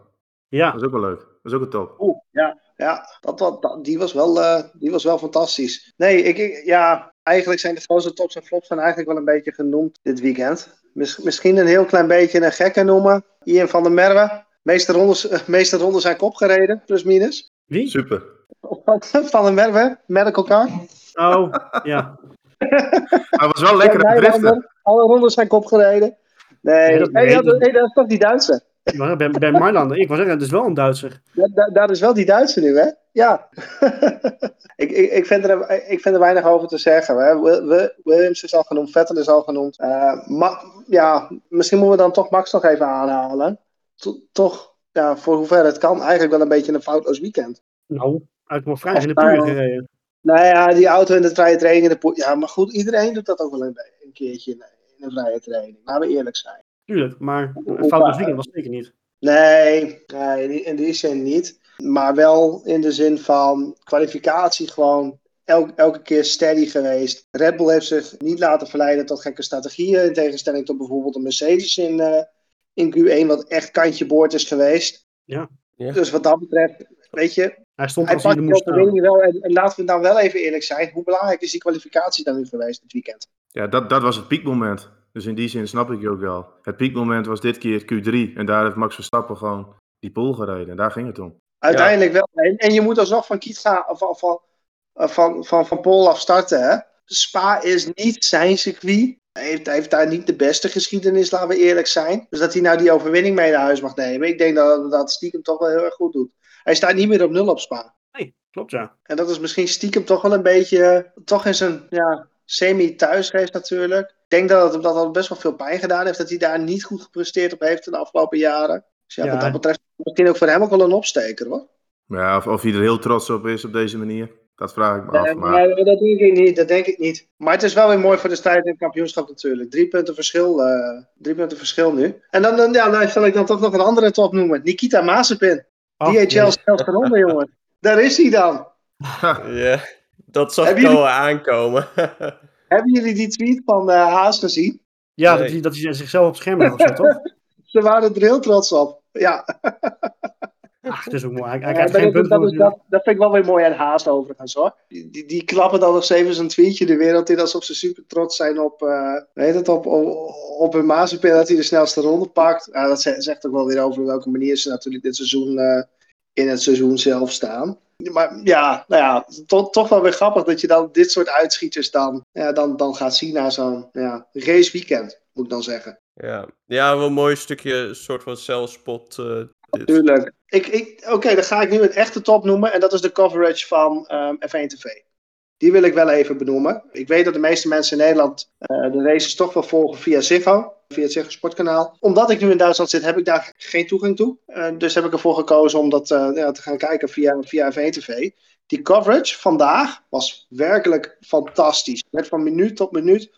Ja. Dat is ook wel leuk. Dat is ook een top. Oeh, ja, ja dat, dat, dat- die, was wel, eh, die was wel fantastisch. Nee, ik, ik- ja, eigenlijk zijn de grootste tops en flops zijn eigenlijk wel een beetje genoemd dit weekend. Mis- misschien een heel klein beetje een gekke noemen. Ian van der Merwe. Meeste rondes, eh, meeste rondes zijn kop gereden, plus minus. Wie? Super. Van Merwe, medical car. Oh, ja. Hij was wel lekker aan het driften. Alle rondes zijn kop gereden. Nee, Nee, dat- nee, dat, dat- nee, dat is toch die Duitse. Maar Ben, ben Marlander. Ik was zeggen, het is wel een Duitser. Dat, dat, dat is wel die Duitse nu, hè? Ja. ik, ik, ik, vind er, ik vind er weinig over te zeggen. Hè. Wil- Wil- Williams is al genoemd, Vettel is al genoemd. Eh, Ma- ja, misschien moeten we dan toch Max nog even aanhalen. To- toch, ja, voor hoever het kan, eigenlijk wel een beetje een foutloos weekend. Nou, uit mijn vrij Of in de puur gereden. Nou ja, die auto in de vrije training. In de ja, maar goed, iedereen doet dat ook wel een, een keertje in, in een vrije training. Laten we eerlijk zijn. Tuurlijk, maar een foutloos weekend was zeker niet. Nee, nee in die- in die zin niet. Maar wel in de zin van kwalificatie gewoon elk, elke keer steady geweest. Red Bull heeft zich niet laten verleiden tot gekke strategieën. In tegenstelling tot bijvoorbeeld een Mercedes in, eh, in Q1, wat echt kantje boord is geweest. Ja. Ja. Dus wat dat betreft, weet je, Hij stond hij als hij er moest wel. En, en laten we dan wel even eerlijk zijn. Hoe belangrijk is die kwalificatie dan nu geweest dit weekend? Ja, dat, dat was het piekmoment. Dus in die zin snap ik je ook wel. Het piekmoment was dit keer Q3. En daar heeft Max Verstappen gewoon die pole gereden. En daar ging het om. Uiteindelijk wel. En, en je moet alsnog van Kiet gaan, van, van, van, van, van Pol af starten. Hè? Spa is niet zijn circuit. Hij heeft, hij heeft daar niet de beste geschiedenis, laten we eerlijk zijn. Dus dat hij nou die overwinning mee naar huis mag nemen. Ik denk dat dat stiekem toch wel heel erg goed doet. Hij staat niet meer op nul op Spa. Nee, klopt ja. En dat is misschien stiekem toch wel een beetje, toch in zijn ja, semi-thuisrace natuurlijk. Ik denk dat het hem dat al best wel veel pijn gedaan heeft, dat hij daar niet goed gepresteerd op heeft in de afgelopen jaren. Dus ja, Ja. wat dat betreft misschien ook voor hem ook wel een opsteker hoor. Ja, of, of hij er heel trots op is op deze manier. Dat vraag ik me af. Nee, Maar nee, dat denk ik niet. Dat denk ik niet. Maar het is wel weer mooi voor de strijd in het kampioenschap natuurlijk. Drie punten verschil, eh, drie punten verschil nu. En dan, dan, ja, dan zal ik dan toch nog een andere top noemen. Nikita Mazepin. Ach, DHL jee. snelste ronde, jongen. Daar is hij dan. Ja, dat zag Hebben ik al aankomen. Hebben jullie die tweet van eh, Haas gezien? Ja, Nee. dat, hij, dat hij zichzelf op scherm heeft gezet, toch? Ze waren er heel trots op. Ja, Ach, het is ook mooi. Hij, hij Ja, krijgt dat, geen is- punt dat, voor dat, dat vind ik wel weer mooi aan Haas overigens hoor. Die, die, die klappen dan nog eens even zijn tweetje de wereld in alsof ze super trots zijn op, eh weet het, op, op, op hun Mazepin dat hij de snelste ronde pakt. Ja, dat ze- zegt ook wel weer over welke manier ze natuurlijk dit seizoen eh, in het seizoen zelf staan. Maar ja, nou ja, toch, toch wel weer grappig dat je dan dit soort uitschieters dan, ja, dan, dan gaat zien na zo'n ja, raceweekend, moet ik dan zeggen. Ja, ja wel een mooi stukje soort van zelfspot. eh dit. Ik, ik, Oké, dan ga ik nu een echte top noemen. En dat is de coverage van ehm, F1 TV. Die wil ik wel even benoemen. Ik weet dat de meeste mensen in Nederland eh, de races toch wel volgen via Ziggo. Via het Ziggo Sportkanaal. Omdat ik nu in Duitsland zit, heb ik daar geen toegang toe. Eh, dus heb ik ervoor gekozen om dat eh, ja, te gaan kijken via, via F1 TV. Die coverage vandaag was werkelijk fantastisch. Werd van minuut tot minuut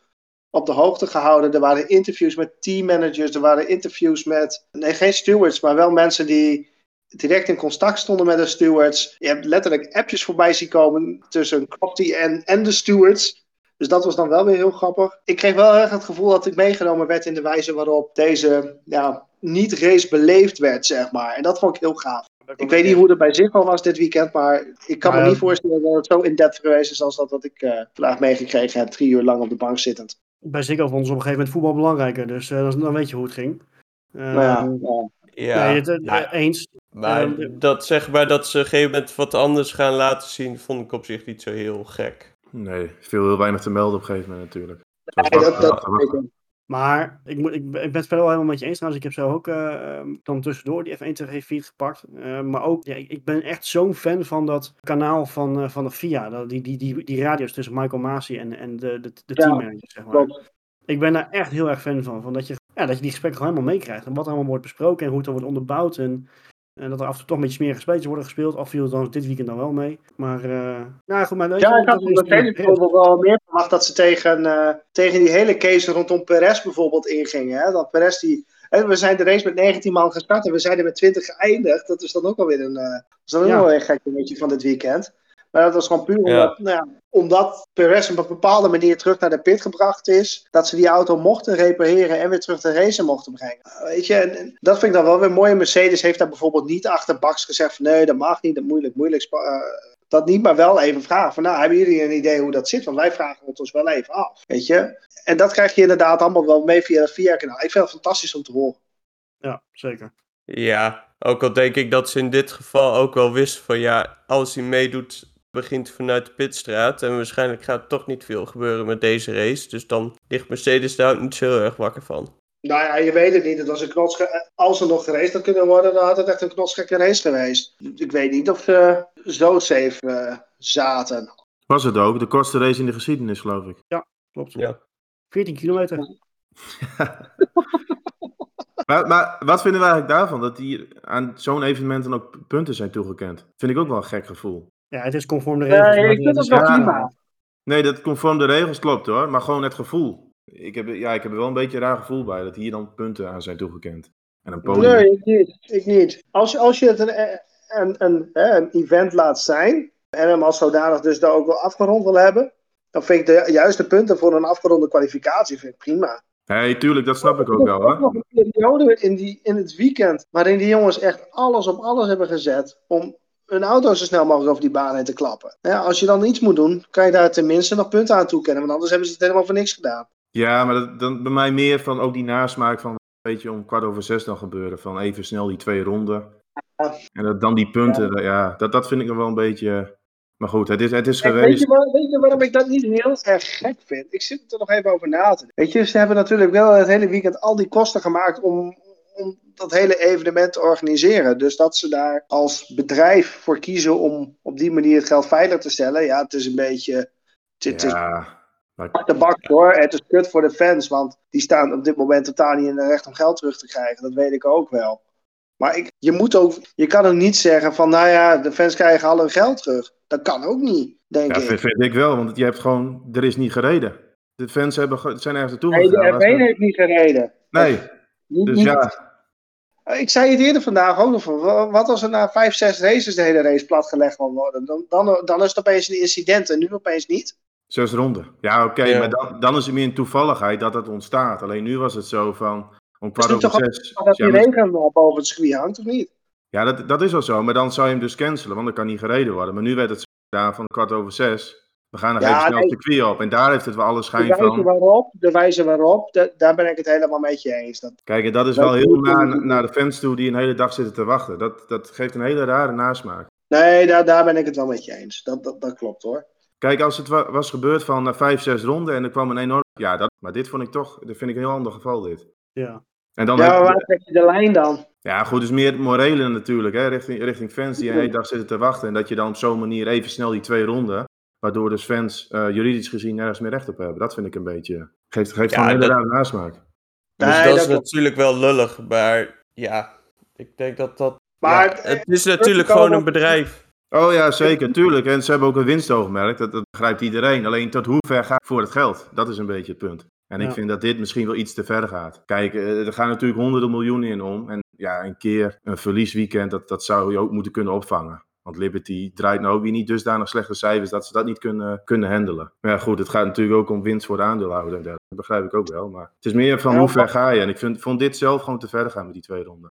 op de hoogte gehouden. Er waren interviews met teammanagers. Er waren interviews met, nee geen stewards, maar wel mensen die direct in contact stonden met de stewards. Je hebt letterlijk appjes voorbij zien komen tussen Crofty en, en de stewards. Dus dat was dan wel weer heel grappig. Ik kreeg wel erg het gevoel dat ik meegenomen werd in de wijze waarop deze ja, niet-race beleefd werd, zeg maar. En dat vond ik heel gaaf. Ik weet niet hoe het bij Ziggo was dit weekend, maar ik kan Nou me ja. niet voorstellen dat het zo in-depth geweest is als dat wat ik eh, vandaag meegekregen heb, drie uur lang op de bank zittend. Bij Ziggo vonden ze op een gegeven moment voetbal belangrijker. Dus eh, dan, weet je hoe het ging. Nou ja, ja. Ja, nee, het, het- nou, eens. Maar ehm, dat zeg maar dat ze op een gegeven moment wat anders gaan laten zien, vond ik op zich niet zo heel gek. nee, veel heel weinig te melden op een gegeven moment natuurlijk. Nee, dat, dat. Maar ik, moet, ik, ben- ik ben het verder wel helemaal met je eens trouwens. Ik heb zo ook eh, ehm, dan tussendoor die F1 TV feed gepakt. Eh, maar ook, ja, ik, ik ben echt zo'n fan van dat kanaal van, eh, van de FIA. Dat, die, die, die, die radio's tussen Michael Masi en, en de, de, de Ja, zeg maar. klopt. Ik ben daar echt heel erg fan van. van dat, je, ja, dat je die gesprekken gewoon helemaal meekrijgt. En wat er allemaal wordt besproken en hoe het dan wordt onderbouwd. En, en dat er af en toe toch een beetje smerige spelletjes worden gespeeld. Al viel het dan dit weekend dan wel mee. Maar, eh nou goed, maar weet Ja, ik had Mercedes bijvoorbeeld wel meer verwacht dat ze tegen, eh, tegen die hele case rondom Perez bijvoorbeeld ingingen. Hè? Dat Perez die, we zijn de race met 19 man gestart en we zijn er met 20 geëindigd. Dat is dan ook alweer een, eh, dat is dan ook Ja. wel een gek dingetje van dit weekend. Maar dat was gewoon puur Ja. omdat, nou ja, omdat Perez op een bepaalde manier terug naar de pit gebracht is. Dat ze die auto mochten repareren en weer terug de race mochten brengen. Uh, Weet je, en, en dat vind ik dan wel weer mooi. Mercedes heeft daar bijvoorbeeld niet achter Bax gezegd van nee, dat mag niet, dat moeilijk, moeilijk. eh, dat niet, maar wel even vragen van nou, hebben jullie een idee hoe dat zit? Want wij vragen het ons wel even af, weet je. En dat krijg je inderdaad allemaal wel mee via het VIA-kanaal. Ik vind het fantastisch om te horen. Ja, zeker. Ja, ook al denk ik dat ze in dit geval ook wel wisten van ja, als hij meedoet, begint vanuit de pitstraat. En waarschijnlijk gaat er toch niet veel gebeuren met deze race. Dus dan ligt Mercedes daar ook niet zo heel erg wakker van. Nou ja, je weet het niet. Het was een knotsge- Als er nog geraced had kunnen worden, dan had het echt een knotsgekke race geweest. Ik weet niet of ze zo safe eh, zaten. Was het ook, de kortste race in de geschiedenis geloof ik. Klopt. Ja. 14 kilometer. Maar, maar wat vinden we eigenlijk daarvan? Dat hier aan zo'n evenement dan ook punten zijn toegekend? Vind ik ook wel een gek gevoel. Ja, het is conform de regels. Nee, ik vind is wel prima. Nee, dat conform de regels klopt hoor, maar gewoon het gevoel. Ik heb, ja, ik heb er wel een beetje een raar gevoel bij dat hier dan punten aan zijn toegekend. En een podium. Nee, ik niet. Ik niet. Als, je- als je het een, een, een, hè, een event laat zijn, en hem als zodanig dus daar ook wel afgerond wil hebben, dan vind ik de juiste punten voor een afgeronde kwalificatie vind ik prima. Nee, tuurlijk, dat snap ik ook wel Er is nog een periode in, die, in het weekend waarin die jongens echt alles op alles hebben gezet om hun auto zo snel mogelijk over die baan heen te klappen. Ja, als je dan iets moet doen, kan je daar tenminste nog punten aan toekennen, want anders hebben ze het helemaal voor niks gedaan. Ja, maar dat, dan bij mij meer van ook die nasmaak van, weet je, om kwart over zes dan gebeuren. Van even snel die twee ronden. Ja. En dat, dan die punten, ja, dat, dat vind ik nog wel een beetje Maar goed, het is, het is Kijk, weet, geweest. je waar- weet je waarom ik dat niet heel erg gek vind? Ik zit er nog even over na te denken. Weet je, ze hebben natuurlijk wel het hele weekend al die kosten gemaakt om, om dat hele evenement te organiseren. Dus dat ze daar als bedrijf voor kiezen om op die manier het geld veilig te stellen. Ja, het is een beetje. Het, Ja, maar de bak hoor. Het is kut voor de fans, want die staan op dit moment totaal niet in de recht om geld terug te krijgen. Dat weet ik ook wel. Maar ik, je, moet ook, je kan ook niet zeggen van, nou ja, de fans krijgen al hun geld terug. Dat kan ook niet, denk Ja, ik. vind, vind ik wel, want je hebt gewoon, er is niet gereden. De fans hebben, zijn ergens naartoe Nee, de gegaan. F1 heeft niet gereden. Nee, Niet- dus niet- ja, Ik zei het eerder vandaag ook nog van, wa- wat als er na vijf, zes races de hele race platgelegd wil worden? Dan, dan, dan is het opeens een incident en nu opeens niet. zes ronden. Ja, oké, Ja. maar dan, dan is het meer een toevalligheid dat het ontstaat. Alleen nu was het zo van, om kwart over zes. Dat ja, die maar- regen boven het circuit hangt, of niet? Ja, dat, dat is wel zo, maar dan zou je hem dus cancelen, want dan kan niet gereden worden. Maar nu werd het zo gedaan van kwart over zes. We gaan nog Ja, even snel nee. het circuit op. En daar heeft het wel alle De schijn wijze van. waarop, de wijze waarop, da- daar ben ik het helemaal met je eens. Dat, Kijk, en dat is Dat wel heel naar, de fans toe die een hele dag zitten te wachten. Dat, dat geeft een hele rare nasmaak. nee, daar, daar ben ik het wel met je eens. Dat, dat, dat klopt hoor. Kijk, als het wa- was gebeurd van na vijf, zes ronden en er kwam een enorm... Ja, dat, maar dit vond ik toch, dat vind ik een heel ander geval dit. Ja. En dan Ja, maar waar trek je de lijn dan? ja, goed, dus meer het morele natuurlijk, hè, richting, richting fans die een hele dag zitten te wachten. En dat je dan op zo'n manier even snel die twee ronden, waardoor dus fans eh, juridisch gezien nergens meer recht op hebben. Dat vind ik een beetje, geeft, geeft Ja, gewoon een hele dat- rare nasmaak. Dus Nee, dat dat is natuurlijk wel lullig, maar ja, ik denk dat dat... Maar ja, het is natuurlijk gewoon een bedrijf. Oh ja, zeker, tuurlijk. En ze hebben ook een winstoogmerk, dat, dat begrijpt iedereen. Alleen tot hoe ver gaat het voor het geld? Dat is een beetje het punt. En ik vind dat dit misschien wel iets te ver gaat. Kijk, eh, er gaan natuurlijk honderden miljoenen in om. En ja, een keer een verliesweekend, dat, dat zou je ook moeten kunnen opvangen. Want Liberty draait nou ook weer niet dusdanig slechte cijfers dat ze dat niet kunnen, kunnen handelen. Maar ja, goed, het gaat natuurlijk ook om winst voor de aandeelhouder. en dergelijke. Dat begrijp ik ook wel. Maar het is meer van Ja, hoe ver ga je? En ik vind, vond dit zelf gewoon te ver gaan met die twee ronden.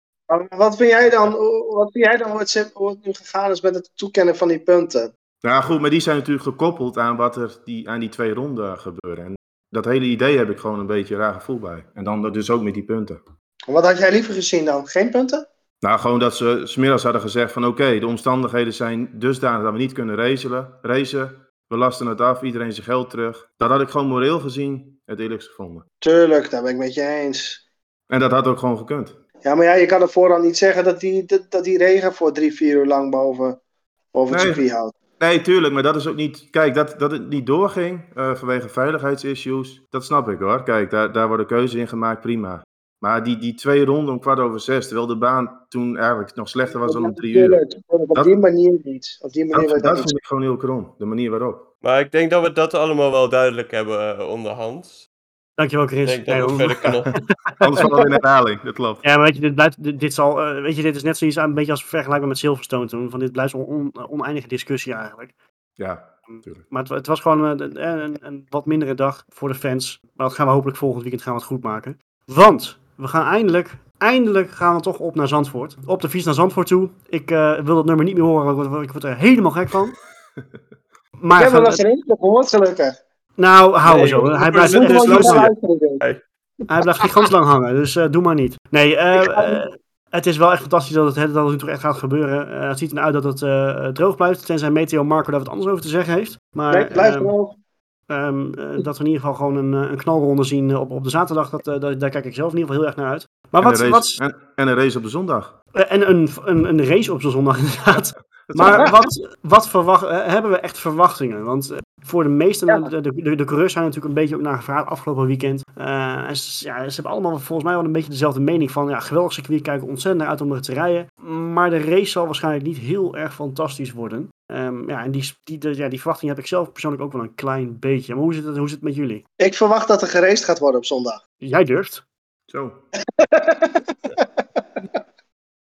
Wat vind jij dan, wat vind jij dan hoe het, nu gegaan is met het toekennen van die punten? Nou goed, maar die zijn natuurlijk gekoppeld aan wat er die, aan die twee ronden gebeurde. En dat hele idee heb ik gewoon een beetje een raar gevoel bij. En dan dus ook met die punten. Wat had jij liever gezien dan? Geen punten? Nou, gewoon dat ze smiddags hadden gezegd van oké, de omstandigheden zijn dusdanig dat we niet kunnen racen, racen. We lasten het af, iedereen zijn geld terug. Dat had ik gewoon moreel gezien het eerlijkst gevonden. Tuurlijk, daar ben ik met je eens. En dat had ook gewoon gekund. Ja, maar ja, je kan er vooral niet zeggen dat die, dat, dat die regen voor drie, vier uur lang boven, boven het Nee. circuit houdt. Nee, tuurlijk, maar dat is ook niet... Kijk, dat, dat het niet doorging eh, vanwege veiligheidsissues, dat snap ik hoor. Kijk, daar, daar wordt een keuze in gemaakt, prima. Maar die, die twee ronden om kwart over zes, terwijl de baan toen eigenlijk nog slechter was dan om drie uur. Op Dat- die manier niet. Op die manier Dat, dat dat vind ik gewoon heel krom, de manier waarop. Maar ik denk dat we dat allemaal wel duidelijk hebben eh, onderhand. Dankjewel, Ik Chris. denk dat Nee, we verder kunnen. Anders valt het in herhaling, dat klopt. Ja, maar weet je, dit, blijft, dit, dit zal, eh, weet je, dit is net zoiets aan, een beetje als vergelijkbaar met Silverstone toen. Van dit blijft zo'n on, oneindige discussie eigenlijk. Ja, natuurlijk. Maar het, het was gewoon eh, een, een, een wat mindere dag voor de fans. Maar dat gaan we hopelijk volgend weekend gaan we het goed maken. Want we gaan eindelijk, eindelijk gaan we toch op naar Zandvoort. Op de fiets naar Zandvoort toe. Ik eh, wil dat nummer niet meer horen, want ik word- er helemaal gek van. Maar Ik heb gaan- wel eens gehoord, gelukkig. nou, hou Nee, er zo. Hij blijft, er is. Hij blijft gigantisch lang hangen, dus eh, doe maar niet. Nee, eh, het is wel echt fantastisch dat het, dat het nu toch echt gaat gebeuren. Eh, het ziet eruit dat het eh, droog blijft, tenzij Meteo Marco daar wat anders over te zeggen heeft. Maar Nee, blijf ehm, droog. Ehm, eh, dat we in ieder geval gewoon een, eh, een knalronde zien eh, op, op de zaterdag, dat, eh, daar, daar kijk ik zelf in ieder geval heel erg naar uit. Maar En, wat, een wat, race, en, en een race op de zondag. eh, en een, een, een race op zo'n zondag inderdaad. Maar wat, wat verwacht, hebben we echt verwachtingen? Want voor de meeste, Ja. de, de, de, de coureurs zijn natuurlijk een beetje ook naar gevraagd afgelopen weekend. Eh, en ze, ja, ze hebben allemaal volgens mij wel een beetje dezelfde mening van, ja, geweldig circuit, kijken ontzettend naar uit om er te rijden. Maar de race zal waarschijnlijk niet heel erg fantastisch worden. Ehm, ja, en die, die, de- ja, die verwachting heb ik zelf persoonlijk ook wel een klein beetje. Maar hoe zit het, hoe zit het met jullie? Ik verwacht dat er geraced gaat worden op zondag. Jij durft. Zo.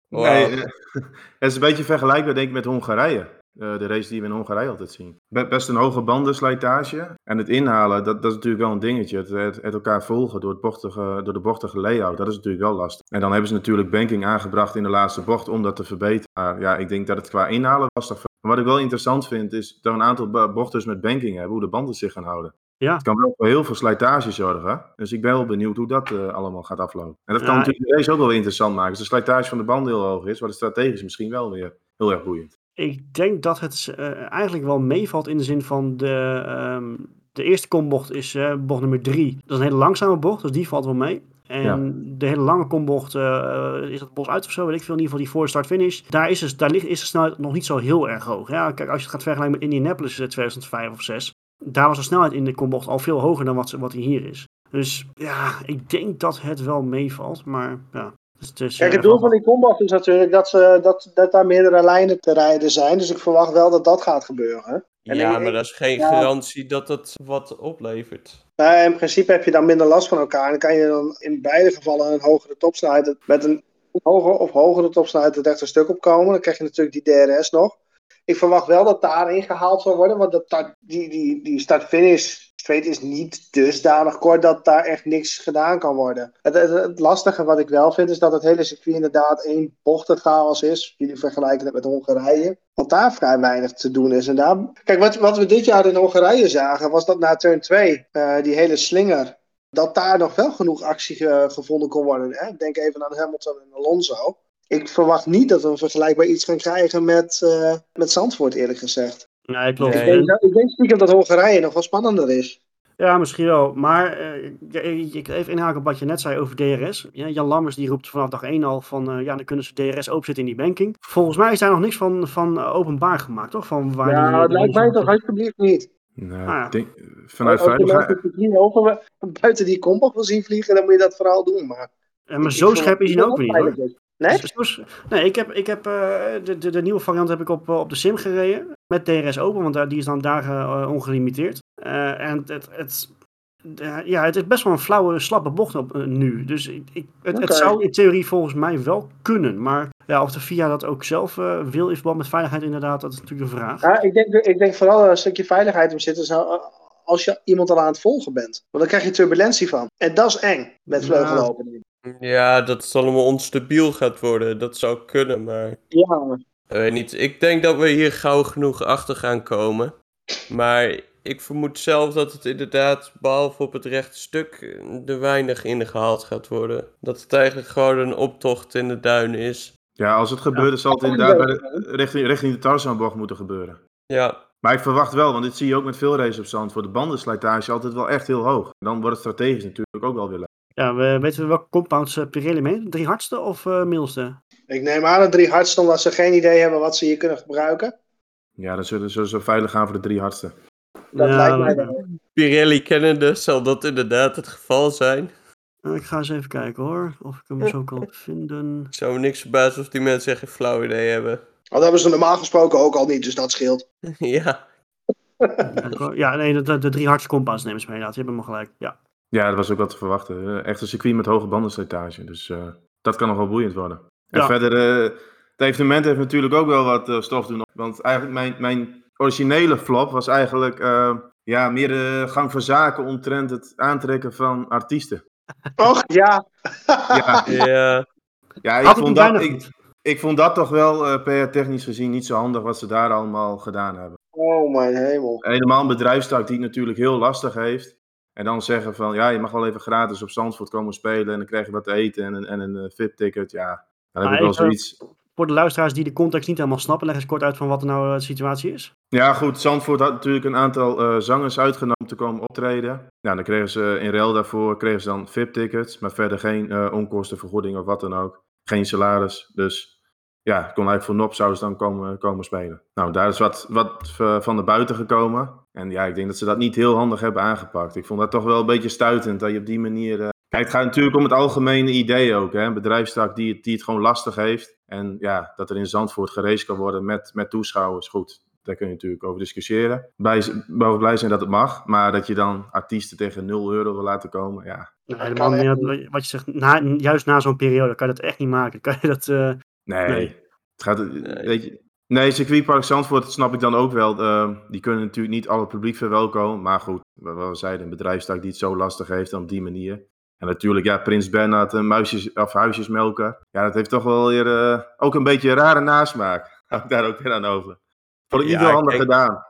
Nee, eh, het is een beetje vergelijkbaar denk ik met Hongarije. Eh, de race die we in Hongarije altijd zien. Be- best een hoge bandenslijtage. En het inhalen, dat, dat is natuurlijk wel een dingetje. Het, het, het elkaar volgen door, het bochtige, door de bochtige layout, dat is natuurlijk wel lastig. En dan hebben ze natuurlijk banking aangebracht in de laatste bocht om dat te verbeteren. Maar ja, ik denk dat het qua inhalen lastig. Maar wat ik wel interessant vind, is dat we een aantal bo- bochten met banking hebben, hoe de banden zich gaan houden. Ja. Het kan wel voor heel veel slijtage zorgen. Dus ik ben wel benieuwd hoe dat eh, allemaal gaat aflopen. En dat kan Ja, natuurlijk de race ook wel weer interessant maken. Als de slijtage van de band heel hoog is, wordt het strategisch misschien wel weer heel erg boeiend. Ik denk dat het eh, eigenlijk wel meevalt in de zin van de, ehm, de eerste kombocht is eh, bocht nummer 3. Dat is een hele langzame bocht, dus die valt wel mee. En Ja. de hele lange kombocht, eh, is dat bos uit of zo, weet ik veel. In ieder geval die voor start finish. Daar, is, dus, daar ligt, is de snelheid nog niet zo heel erg hoog. Ja, kijk, als je het gaat vergelijken met Indianapolis eh, 2005 of 6. Daar was de snelheid in de kombocht al veel hoger dan wat, wat die hier is. Dus ja, ik denk dat het wel meevalt. Maar ja, dus het is, Kijk, eh, het doel van die combat is natuurlijk dat, ze, dat, dat daar meerdere lijnen te rijden zijn. Dus ik verwacht wel dat dat gaat gebeuren. En ja, ik- maar dat is geen ja. garantie dat het wat oplevert. Nou, in principe heb je dan minder last van elkaar. En dan kan je dan in beide gevallen een hogere topsnelheid met een hogere of hogere topsnelheid het rechte stuk opkomen. Dan krijg je natuurlijk die DRS nog. Ik verwacht wel dat daarin gehaald zal worden. Want dat, start- die, die, die start-finish straight is niet dusdanig kort dat daar echt niks gedaan kan worden. Het, het, lastige wat ik wel vind is dat het hele circuit inderdaad één bochtenchaos is. Jullie vergelijken het met Hongarije. Want daar vrij weinig te doen is. En. Kijk, wat, we dit jaar in Hongarije zagen was dat na turn 2, eh, die hele slinger, dat daar nog wel genoeg actie eh, gevonden kon worden. Hè? Denk even aan Hamilton en Alonso. Ik verwacht niet dat we vergelijkbaar iets gaan krijgen met, eh, met Zandvoort, eerlijk gezegd. Klopt. Nee. Ik denk, ik denk stiekem dat Hongarije nog wel spannender is. Ja, misschien wel. Maar eh, ik even inhaken op wat je net zei over DRS. Ja, Jan Lammers die roept vanaf dag 1 al van eh, ja, dan kunnen ze DRS openzetten in die banking. Volgens mij is daar nog niks van, van eh, openbaar gemaakt, toch? Van waar Ja, die, het lijkt mij toch alsjeblieft niet. Nou, Ah, ja. denk, vanuit Als je veiligheid... over, buiten die kombocht wil zien vliegen, dan moet je dat vooral doen. Maar, Ja, maar zo scherp is hij nou ook weer niet hoor. Nee? Nee, ik heb, ik heb eh, de, de, de nieuwe variant heb ik op, op de sim gereden. Met DRS open, want daar, die is dan dagen eh, ongelimiteerd. Eh, en het, het, ja, het is best wel een flauwe, slappe bocht op, eh, nu. Dus ik, ik, het, het zou in theorie volgens mij wel kunnen. Maar ja, of de FIA dat ook zelf wil in verband met veiligheid inderdaad, dat is natuurlijk de vraag. Ja, ik, denk, ik denk vooral een stukje veiligheid in zit. Zou, als je iemand al aan het volgen bent. Want dan krijg je turbulentie van. En dat is eng met Ja. vleugelopening. Ja, dat het allemaal onstabiel gaat worden. Dat zou kunnen, maar... Ja, weet niet. Ik denk dat we hier gauw genoeg achter gaan komen. Maar ik vermoed zelf dat het inderdaad, behalve op het rechte stuk, er weinig in gehaald gaat worden. Dat het eigenlijk gewoon een optocht in de duinen is. Ja, als het gebeurt, dan zal het inderdaad bij de- richting, richting de Tarzanbocht moeten gebeuren. Ja, Maar ik verwacht wel, want dit zie je ook met veel races op zand. Voor de bandenslijtage altijd wel echt heel hoog. Dan wordt het strategisch natuurlijk ook wel weer leuk. Ja, we, weten we welke compounds eh, Pirelli mee? Drie hardste of eh middelste? Ik neem aan dat drie hardst omdat ze geen idee hebben wat ze hier kunnen gebruiken. Ja, dan zullen ze zo veilig gaan voor de drie hardste. Dat Ja, lijkt mij wel. Pirelli kennende zal dat inderdaad het geval zijn. Ik ga eens even kijken hoor, of ik hem zo kan vinden. Ik zou me niks verbazen of die mensen echt geen flauw idee hebben. Dat hebben ze normaal gesproken ook al niet, dus dat scheelt. ja, Ja, nee, de, de, de drie hardste compounds nemen ze mee inderdaad. Je hebt hem gelijk. Ja. Ja, dat was ook wat te verwachten. Echt een circuit met hoge bandenslijtage. Dus eh, dat kan nog wel boeiend worden. En Ja. verder, eh, het evenement heeft natuurlijk ook wel wat eh, stof doen. Want eigenlijk mijn, mijn originele flop was eigenlijk eh, ja, meer de gang van zaken omtrent het aantrekken van artiesten. Och, ja. Ja, ja. ja ik, vond dat, ik, vond dat toch wel eh, per technisch gezien niet zo handig wat ze daar allemaal gedaan hebben. Oh mijn hemel. Helemaal een bedrijfstak die het natuurlijk heel lastig heeft. En dan zeggen van, ja, je mag wel even gratis op Zandvoort komen spelen. En dan krijg je wat te eten en een, en een VIP-ticket. Ja, dan heb Maar ik wel eh, zoiets. Voor de luisteraars die de context niet helemaal snappen, leg eens kort uit van wat er nou eh, de situatie is. Ja, goed. Zandvoort had natuurlijk een aantal eh, zangers uitgenomen om te komen optreden. Ja, dan kregen ze in ruil daarvoor kregen ze dan VIP-tickets. Maar verder geen eh, onkostenvergoeding of wat dan ook. Geen salaris. Dus ja, kon eigenlijk voor Nop zouden ze dan komen, komen spelen. Nou, daar is wat, wat eh, van de buiten gekomen. En ja, ik denk dat ze dat niet heel handig hebben aangepakt. Ik vond dat toch wel een beetje stuitend dat je op die manier... eh, Kijk, het gaat natuurlijk om het algemene idee ook. Hè? Een bedrijfstak die het, die het gewoon lastig heeft. En ja, dat er in Zandvoort gereisd kan worden met, met toeschouwers. Goed, daar kun je natuurlijk over discussiëren. Blij, boven blij zijn dat het mag. Maar dat je dan artiesten tegen 0 euro wil laten komen, ja. Nou, helemaal niet, wat je zegt, na, juist na zo'n periode kan je dat echt niet maken. Kan je dat, eh, Nee. Nee. Het gaat, Weet je, nee, circuitpark Zandvoort snap ik dan ook wel. eh, die kunnen natuurlijk niet al het publiek verwelkomen. Maar goed, wat we zeiden, een bedrijfstak die het zo lastig heeft dan op die manier. En natuurlijk, ja, Prins Bernhard, een muisjes, of huisjesmelker. Ja, dat heeft toch wel weer eh, ook een beetje een rare nasmaak. Hou ik daar ook weer aan over. Vond ik niet heel handig gedaan.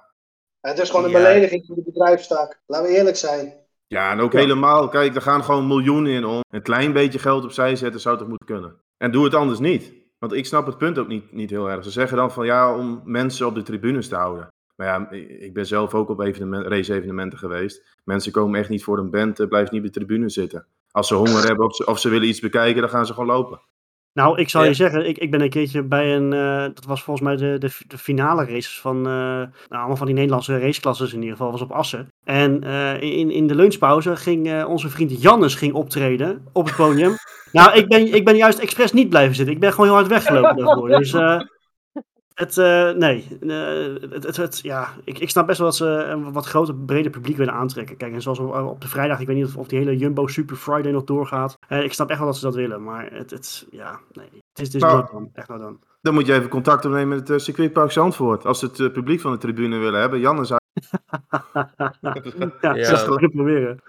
Het is gewoon een Ja. belediging voor de bedrijfstak. Laten we eerlijk zijn. Ja, en ook Ja. helemaal, kijk, er gaan gewoon miljoenen in om. Een klein beetje geld opzij zetten zou toch moeten kunnen. En doe het anders niet. Want ik snap het punt ook niet, niet heel erg. Ze zeggen dan van ja, om mensen op de tribunes te houden. Maar ja, ik ben zelf ook op evenement, race-evenementen geweest. Mensen komen echt niet voor een band, uh, blijven niet op de tribune zitten. Als ze honger hebben of ze, of ze willen iets bekijken, dan gaan ze gewoon lopen. Nou, ik zal Ja. je zeggen, ik, ik ben een keertje bij een, eh, dat was volgens mij de, de, de finale races van, eh, nou, allemaal van die Nederlandse raceklasses in ieder geval, was op Assen. En eh, in, in de lunchpauze ging eh, onze vriend Jannes ging optreden op het podium. nou, ik ben, ik ben juist expres niet blijven zitten. Ik ben gewoon heel hard weggelopen daarvoor. Dus eh, het, eh, nee, eh, het, het, het- ja, ik, ik snap best wel dat ze een wat groter, breder publiek willen aantrekken. Kijk, en zoals op, op de vrijdag, ik weet niet of, of die hele Jumbo Super Friday nog doorgaat. Eh, ik snap echt wel dat ze dat willen, maar het, het ja, nee, het is, het is Nou, not done. Echt not done. Dan moet je even contact opnemen met het circuitpark Zandvoort. Als ze het publiek van de tribune willen hebben. Jan is ja, Ja. dat is gewoon proberen.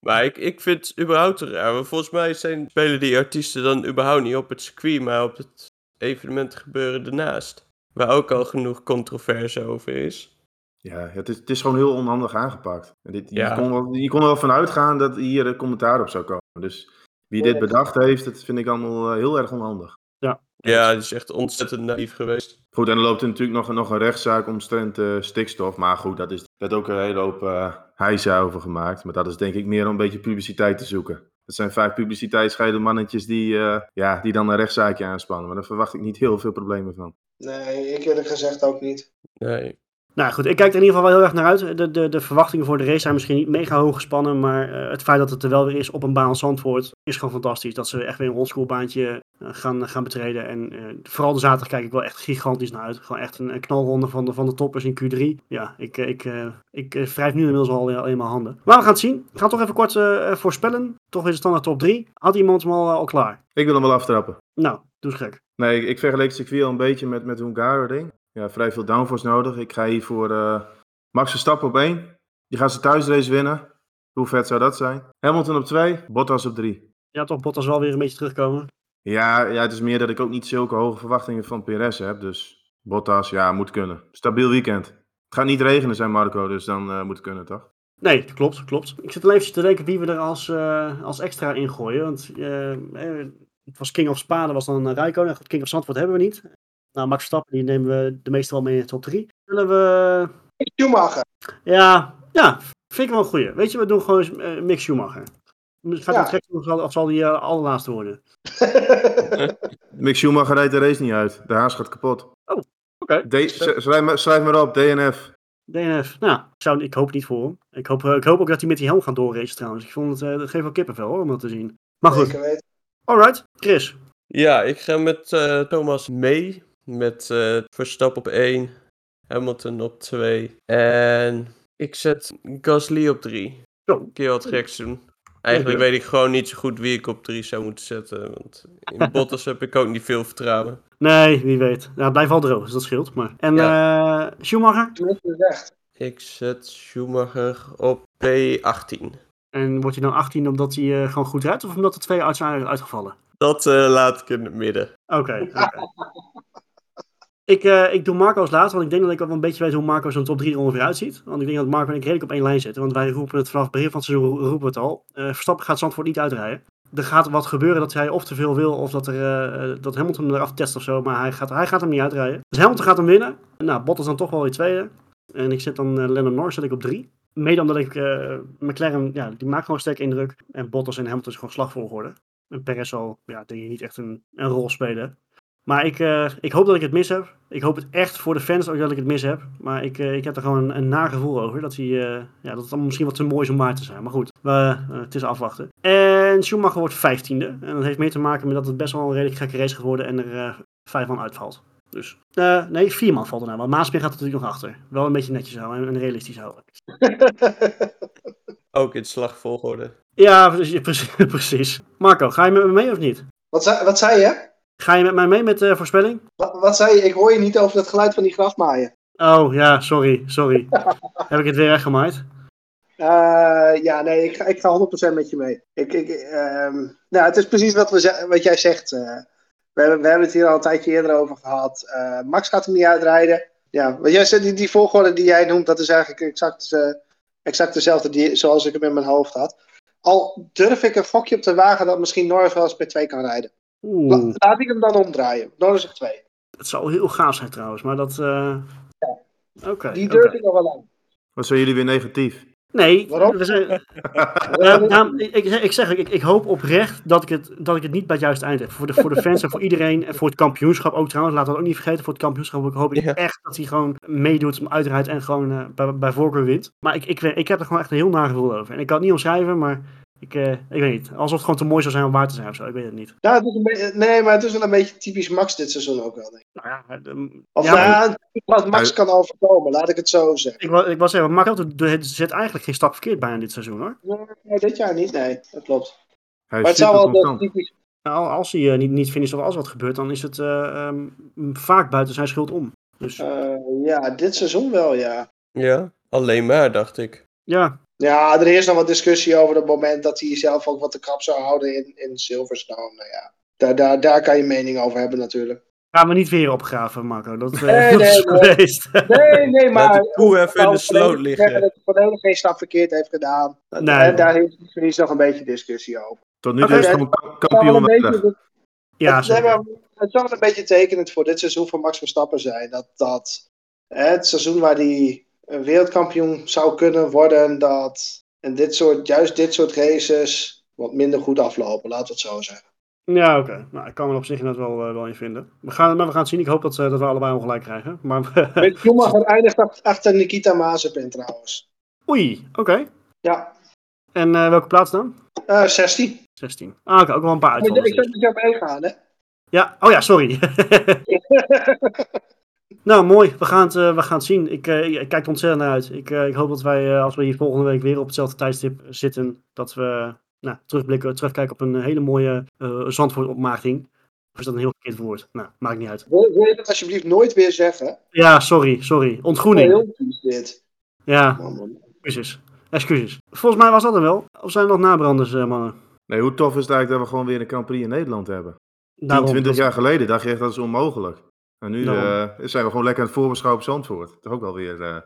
Maar ik, ik vind het überhaupt raar. Want volgens mij zijn, spelen die artiesten dan überhaupt niet op het circuit, maar op het evenement gebeuren ernaast. Waar ook al genoeg controverse over is. Ja, het is, het is gewoon heel onhandig aangepakt. En dit, Ja. je, kon wel, je kon er wel van uitgaan dat hier een commentaar op zou komen. Dus wie dit bedacht heeft, dat vind ik allemaal eh, heel erg onhandig. Ja, die is echt ontzettend naïef geweest. Goed, en dan loopt er natuurlijk nog, nog een rechtszaak omtrent eh, stikstof. Maar goed, dat is, werd ook een hele hoop uh, heisa over gemaakt. Maar dat is denk ik meer om een beetje publiciteit te zoeken. Dat zijn vaak publiciteitsscheide mannetjes die, eh, ja, die dan een rechtszaakje aanspannen. Maar daar verwacht ik niet heel veel problemen van. Nee, ik eerlijk gezegd ook niet. Nee. Nou goed, ik kijk er in ieder geval wel heel erg naar uit. De, de, de verwachtingen voor de race zijn misschien niet mega hoog gespannen. Maar eh, het feit dat het er wel weer is op een baan als Zandvoort is gewoon fantastisch. Dat ze echt weer een oldschoolbaantje uh, gaan, gaan betreden. En uh, vooral de zaterdag kijk ik wel echt gigantisch naar uit. Gewoon echt een, een knalronde van de, van de toppers in Q3. Ja, ik, ik, uh, ik wrijf nu inmiddels al, al eenmaal handen. Maar we gaan het zien. Ik ga toch even kort uh, voorspellen. Toch weer de standaard top 3. Had iemand hem al, al klaar? Ik wil hem wel aftrappen. Nou, doe eens gek. Nee, ik, vergeleek het circuit al een beetje met, met Hungaroring. Ja, vrij veel downforce nodig. Ik ga hier voor uh, Max Verstappen op 1. Die gaat zijn thuisrace winnen. Hoe vet zou dat zijn? Hamilton op 2, Bottas op 3. Ja, toch Bottas wel weer een beetje terugkomen. Ja, ja, het is meer dat ik ook niet zulke hoge verwachtingen van Perez heb. Dus Bottas, ja, moet kunnen. Stabiel weekend. Het gaat niet regenen, zijn Marco, dus dan uh, moet het kunnen, toch? Nee, klopt, klopt. Ik zit alleen even te denken wie we er als, uh, als extra in gooien. Want uh, het was King of Spa, dat was dan Rijkonen. King of Zandvoort hebben we niet. Nou, Max Verstappen, die nemen we de meeste wel mee in de top 3. Zullen we... Schumacher. Ja, ja, vind ik wel een goeie. Weet je, we doen gewoon uh, Mick Schumacher. Gaat ja. het gek of zal die uh, allerlaatste worden? Mick Schumacher rijdt de race niet uit. De haas gaat kapot. Oh, oké. Okay. Schrijf, schrijf maar op, DNF. DNF. Nou, ik, zou, ik hoop niet voor hem. Ik hoop, ik hoop ook dat hij met die helm gaat doorracen trouwens. Ik vond het, uh, dat geeft wel kippenvel hoor, om dat te zien. Maar goed. Alright, Chris. Ja, ik ga met uh, Thomas mee. Met uh, Verstappen op 1, Hamilton op 2. En ik zet Gasly op 3. Zo. Een keer wat geks doen. Eigenlijk weet ik gewoon niet zo goed wie ik op 3 zou moeten zetten. Want in Bottas heb ik ook niet veel vertrouwen. Nee, wie weet. Ja, blijf wel droog, dus dat scheelt. Maar. En ja. uh, Schumacher? Ik zet Schumacher op P18. En wordt hij dan 18 omdat hij uh, gewoon goed rijdt? Of omdat er twee zijn uitgevallen? Dat uh, laat ik in het midden. Oké. Okay, okay. ik, uh, ik doe Marco als laatste, want ik denk dat ik wel een beetje weet hoe Marco zo'n top 3 er ongeveer uitziet. Want ik denk dat Marco en ik redelijk op één lijn zitten. Want wij roepen het vanaf het begin van het seizoen roepen we het al. Verstappen gaat Zandvoort niet uitrijden. Er gaat wat gebeuren dat hij of te veel wil of dat, er, dat Hamilton hem eraf test of zo. Maar hij gaat, hij gaat hem niet uitrijden. Dus Hamilton gaat hem winnen. Nou, Bottas dan toch wel in tweede. En ik zet dan Lennon Norris zet ik op drie. Mede omdat ik uh, McLaren, ja, die maakt gewoon sterk indruk. En Bottas en Hamilton is gewoon slagvolgorde. En Perez zal, ja, denk ik niet echt een, een rol spelen. Maar ik, uh, ik hoop dat ik het mis heb. Ik hoop het echt voor de fans ook dat ik het mis heb. Maar ik, uh, ik heb er gewoon een, een naar gevoel over. Dat, hij, ja, dat het allemaal misschien wat te mooi is om waar te zijn. Maar goed, het is afwachten. En Schumacher wordt vijftiende. En dat heeft meer te maken met dat het best wel een redelijk gekke race geworden. En er vijf man uitvalt. Dus, nee, vier man valt er nou. Want Maaspin gaat er natuurlijk nog achter. Wel een beetje netjes houden en realistisch houden. Ook in slagvolgorde. Ja, precies, precies. Marco, ga je met me mee of niet? Wat zei, wat zei je? Ga je met mij mee met de uh, voorspelling? Wat, wat, zei je? Ik hoor je niet over het geluid van die grasmaaien. Oh, ja, sorry, sorry. Heb ik het weer echt gemaaid? Uh, ja, nee, ik ga, ik ga 100% met je mee. Ik, ik, uh, nou, het is precies wat, we, wat jij zegt. We, hebben, we hebben het hier al een tijdje eerder over gehad. Uh, Max gaat hem niet uitrijden. Ja, wat jij zegt, die, die volgorde die jij noemt, dat is eigenlijk exact, uh, exact dezelfde die, zoals ik hem in mijn hoofd had. Al durf ik een gokje op te wagen dat misschien Norris wel eens P2 kan rijden. La- Laat ik hem dan omdraaien. Norris zegt 2. het zou heel gaaf zijn trouwens, maar dat... eh, Oké, Die durf ik nog wel aan. Wat zijn jullie weer negatief? Nee, Waarom? we zijn, Ja, nou, ik, ik, ik zeg, ik, ik hoop oprecht dat ik, het, dat ik het niet bij het juiste eind heb. Voor de, voor de fans en voor iedereen. En voor het kampioenschap ook trouwens. Laten we dat ook niet vergeten. Voor het kampioenschap hoop ik Ja. echt dat hij gewoon meedoet, uitrijdt en gewoon eh, bij, bij voorkeur wint. Maar ik, ik, weet- ik heb er gewoon echt een heel naar gevoel over. En ik kan het niet omschrijven, maar ik, eh, ik weet niet. Alsof het gewoon te mooi zou zijn om waar te zijn of zo. Ik weet het niet. Nou, het is een beetje, nee, maar het is wel een beetje typisch Max dit seizoen ook wel. Denk ik. Nou ja, de- Of ja, nou maar- ja, Max kan overkomen, laat ik het zo zeggen. ik, ik was zeggen, Max zet eigenlijk geen stap verkeerd bijna dit seizoen hoor. Nee, dit jaar niet, nee, dat klopt. Hij Maar het zou wel typisch. Nou, als hij eh, niet, niet finisht of als wat gebeurt, dan is het eh, ehm, vaak buiten zijn schuld om. Dus eh, ja, dit seizoen wel, ja. Ja, alleen maar, dacht ik. ja, Ja, er is nog wat discussie over het moment dat hij zelf ook wat te krap zou houden in, in Silverstone. Nou ja, daar, daar, daar kan je mening over hebben natuurlijk. Gaan we niet weer opgraven, Marco. Dat, eh, Nee, dat nee, is nee. geweest. Nee, nee, maar... Laat de koe even in de sloot liggen. zeggen Dat hij volledig geen stap verkeerd heeft gedaan. Nee. En daar is er is nog een beetje discussie over. Tot nu toe is het kampioen een beetje- ja, het, maar het zal wel een beetje tekenend voor dit seizoen van Max Verstappen zijn. Dat, dat hè, het seizoen waar hij een wereldkampioen zou kunnen worden, dat en dit soort, juist dit soort races wat minder goed aflopen, laten we het zo zeggen. Ja, oké. Nou, ik kan me er op zich inderdaad wel, eh, wel in vinden. We gaan, maar we gaan het zien. Ik hoop dat, eh, dat we allebei ongelijk krijgen. Maar, Weet Schumacher eindigt ach- achter Nikita Mazepin trouwens. Oei, oké. Ja, En eh, welke plaats dan? eh 16. 16. Ah, oké. Ook wel een paar Ik uitvallers. ik denk dat je op één gaan, hè? Ja, oh ja, sorry. nou, mooi. We gaan het, eh, we gaan het zien. Ik, eh, ik kijk er ontzettend naar uit. Ik, eh, ik hoop dat wij, eh, als we hier volgende week weer op hetzelfde tijdstip zitten, dat we nou, terugblikken, terugkijken op een hele mooie uh, Zandvoort-opmaking. Of is dat een heel verkeerd woord? Nou, maakt niet uit. Wil, wil je dat alsjeblieft nooit weer zeggen? Ja, sorry, sorry. Ontgroening. Heel vies dit. Ja, man. excuses. Excuses. Volgens mij was dat er wel. Of zijn er nog nabranders, mannen? Nee, hoe tof is het eigenlijk dat we gewoon weer een Grand Prix in Nederland hebben? 10, Daarom, 20 dat- jaar geleden dacht je echt dat is onmogelijk. En nu Daarom. eh, zijn we gewoon lekker aan het voorbeschouwen op Zandvoort. Toch ook wel weer eh,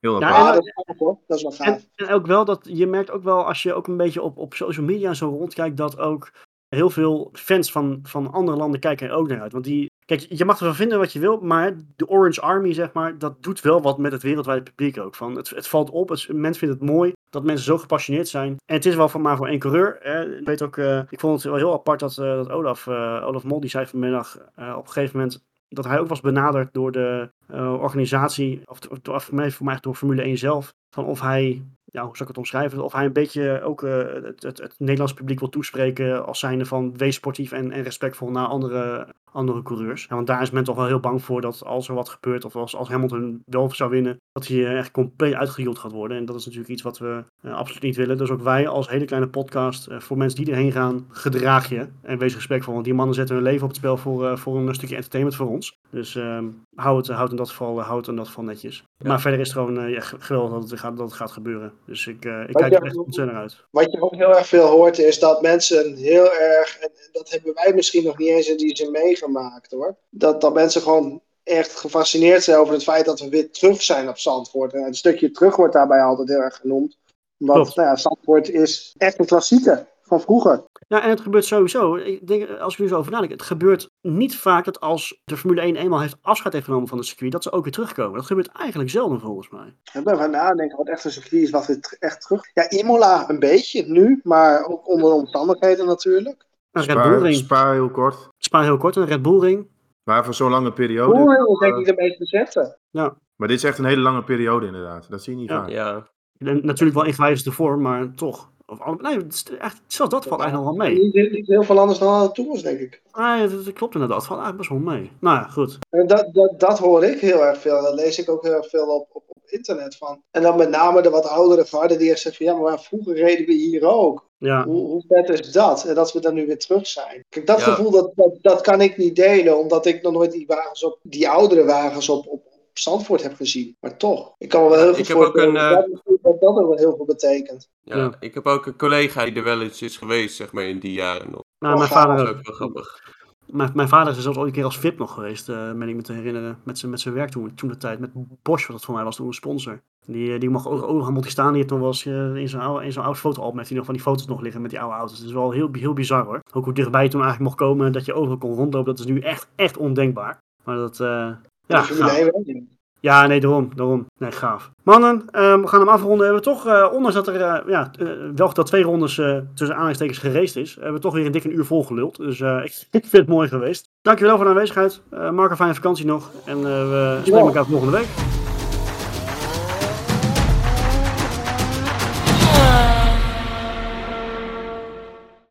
heel Ja, apart. Ja, en- dat is wel gaaf. En, en ook wel dat je merkt ook wel als je ook een beetje op, op social media en zo rondkijkt, dat ook heel veel fans van, van andere landen kijken er ook naar uit. Want die, kijk, je mag ervan vinden wat je wil, maar de Orange Army, zeg maar, dat doet wel wat met het wereldwijde publiek ook. Van, het, het valt op, het, mensen vinden het mooi dat mensen zo gepassioneerd zijn. En het is wel van maar voor één coureur. Hè. Ik weet ook, eh, ik vond het wel heel apart dat, eh, dat Olaf, eh, Olaf Mol, die zei vanmiddag eh, op een gegeven moment dat hij ook was benaderd door de eh, organisatie, of, of, of voor mij door Formule 1 zelf, van of hij, ja, hoe zou ik het omschrijven, of hij een beetje ook eh, het, het, het Nederlands publiek wil toespreken als zijnde van wees sportief en, en respectvol naar andere, andere coureurs. Ja, want daar is men toch wel heel bang voor dat als er wat gebeurt, of als, als Hamilton wel zou winnen, dat hij eh, echt compleet uitgejoeld gaat worden. En dat is natuurlijk iets wat we eh, absoluut niet willen. Dus ook wij als hele kleine podcast, voor mensen die erheen gaan, gedraag je en wees respectvol. Want die mannen zetten hun leven op het spel voor, voor een stukje entertainment voor ons. Dus ehm hou, het, houd in dat geval, houd het in dat geval netjes. Ja. Maar verder is het gewoon ja, ge- geweldig dat het, gaat, dat het gaat gebeuren. Dus ik, eh, ik kijk er echt ontzettend uit. Wat je ook heel erg veel hoort is dat mensen heel erg, en dat hebben wij misschien nog niet eens in die zin meegemaakt hoor, dat, dat mensen gewoon echt gefascineerd zijn over het feit dat we weer terug zijn op Zandvoort. En een stukje terug wordt daarbij altijd heel erg genoemd. Want nou ja, Zandvoort is echt een klassieker van vroeger. Ja, en het gebeurt sowieso. Ik denk, als ik nu zo over nadenk, het gebeurt niet vaak dat als de Formule 1 eenmaal heeft afscheid heeft genomen van het circuit, dat ze ook weer terugkomen. Dat gebeurt eigenlijk zelden volgens mij. Ik ben gaan nadenken wat echt een circuit is wat weer echt terug. Ja, Imola een beetje nu, maar ook onder omstandigheden natuurlijk. Een Red Bull Ring. Spa heel kort. Spa heel kort, een Red Bull Ring. Maar voor zo'n lange periode. Hoe denk ik de meest bezette? Maar dit is echt een hele lange periode inderdaad. Dat zie je niet Ja. vaak. Ja, En Natuurlijk wel in gewijzigde vorm, maar toch. Of, nee, echt, zelfs dat valt eigenlijk nog wel mee. Niet, niet heel veel anders dan aan de toekomst, denk ik. Nee, dat, dat klopt inderdaad. Het valt eigenlijk best wel mee. Nou ja, goed. En dat, dat, dat hoor ik heel erg veel. Dat lees ik ook heel erg veel op, op, op internet van. En dan met name de wat oudere garde die zeggen van ja, maar vroeger reden we hier ook. Ja, Hoe, hoe vet is dat? En dat we dan nu weer terug zijn. Kijk, dat Ja. gevoel dat, dat, dat kan ik niet delen, omdat ik nog nooit die wagens op, die oudere wagens op, op Zandvoort heb gezien. Maar toch, ik kan me wel heel goed ik heb ook voorstellen een, dat, dat, dat ook wel heel veel betekent. ja, Ja. ik heb ook een collega die er wel eens is geweest, zeg maar, in die jaren nog. nou, mijn gaaf. vader Dat is ook. ook wel grappig. Mijn, mijn vader is er zelfs ooit een keer als VIP nog geweest, uh, ben ik me te herinneren. Met zijn met zijn werk toen, toen de tijd. Met Bosch, wat dat voor mij was toen een sponsor. Die, die mocht overal mocht staan. Die heeft toen was uh, in zo'n oude, in zo'n oud fotoalbum heeft hij nog van die foto's nog liggen met die oude auto's. Dat is wel heel, heel bizar hoor. Ook hoe dichtbij je toen eigenlijk mocht komen dat je overal kon rondlopen. Dat is nu echt, echt ondenkbaar. Maar dat, uh, ja, ja, nee, daarom. daarom. Nee, gaaf. Mannen, uh, we gaan hem afronden. We hebben toch, uh, ondanks dat er uh, ja, wel dat twee rondes tussen aanhalingstekens gereest is, hebben we toch weer een dikke uur vol geluld. Dus ik, ik, vind het mooi geweest. Dankjewel voor de aanwezigheid. Mark, een fijne vakantie nog. En we spreken elkaar volgende week.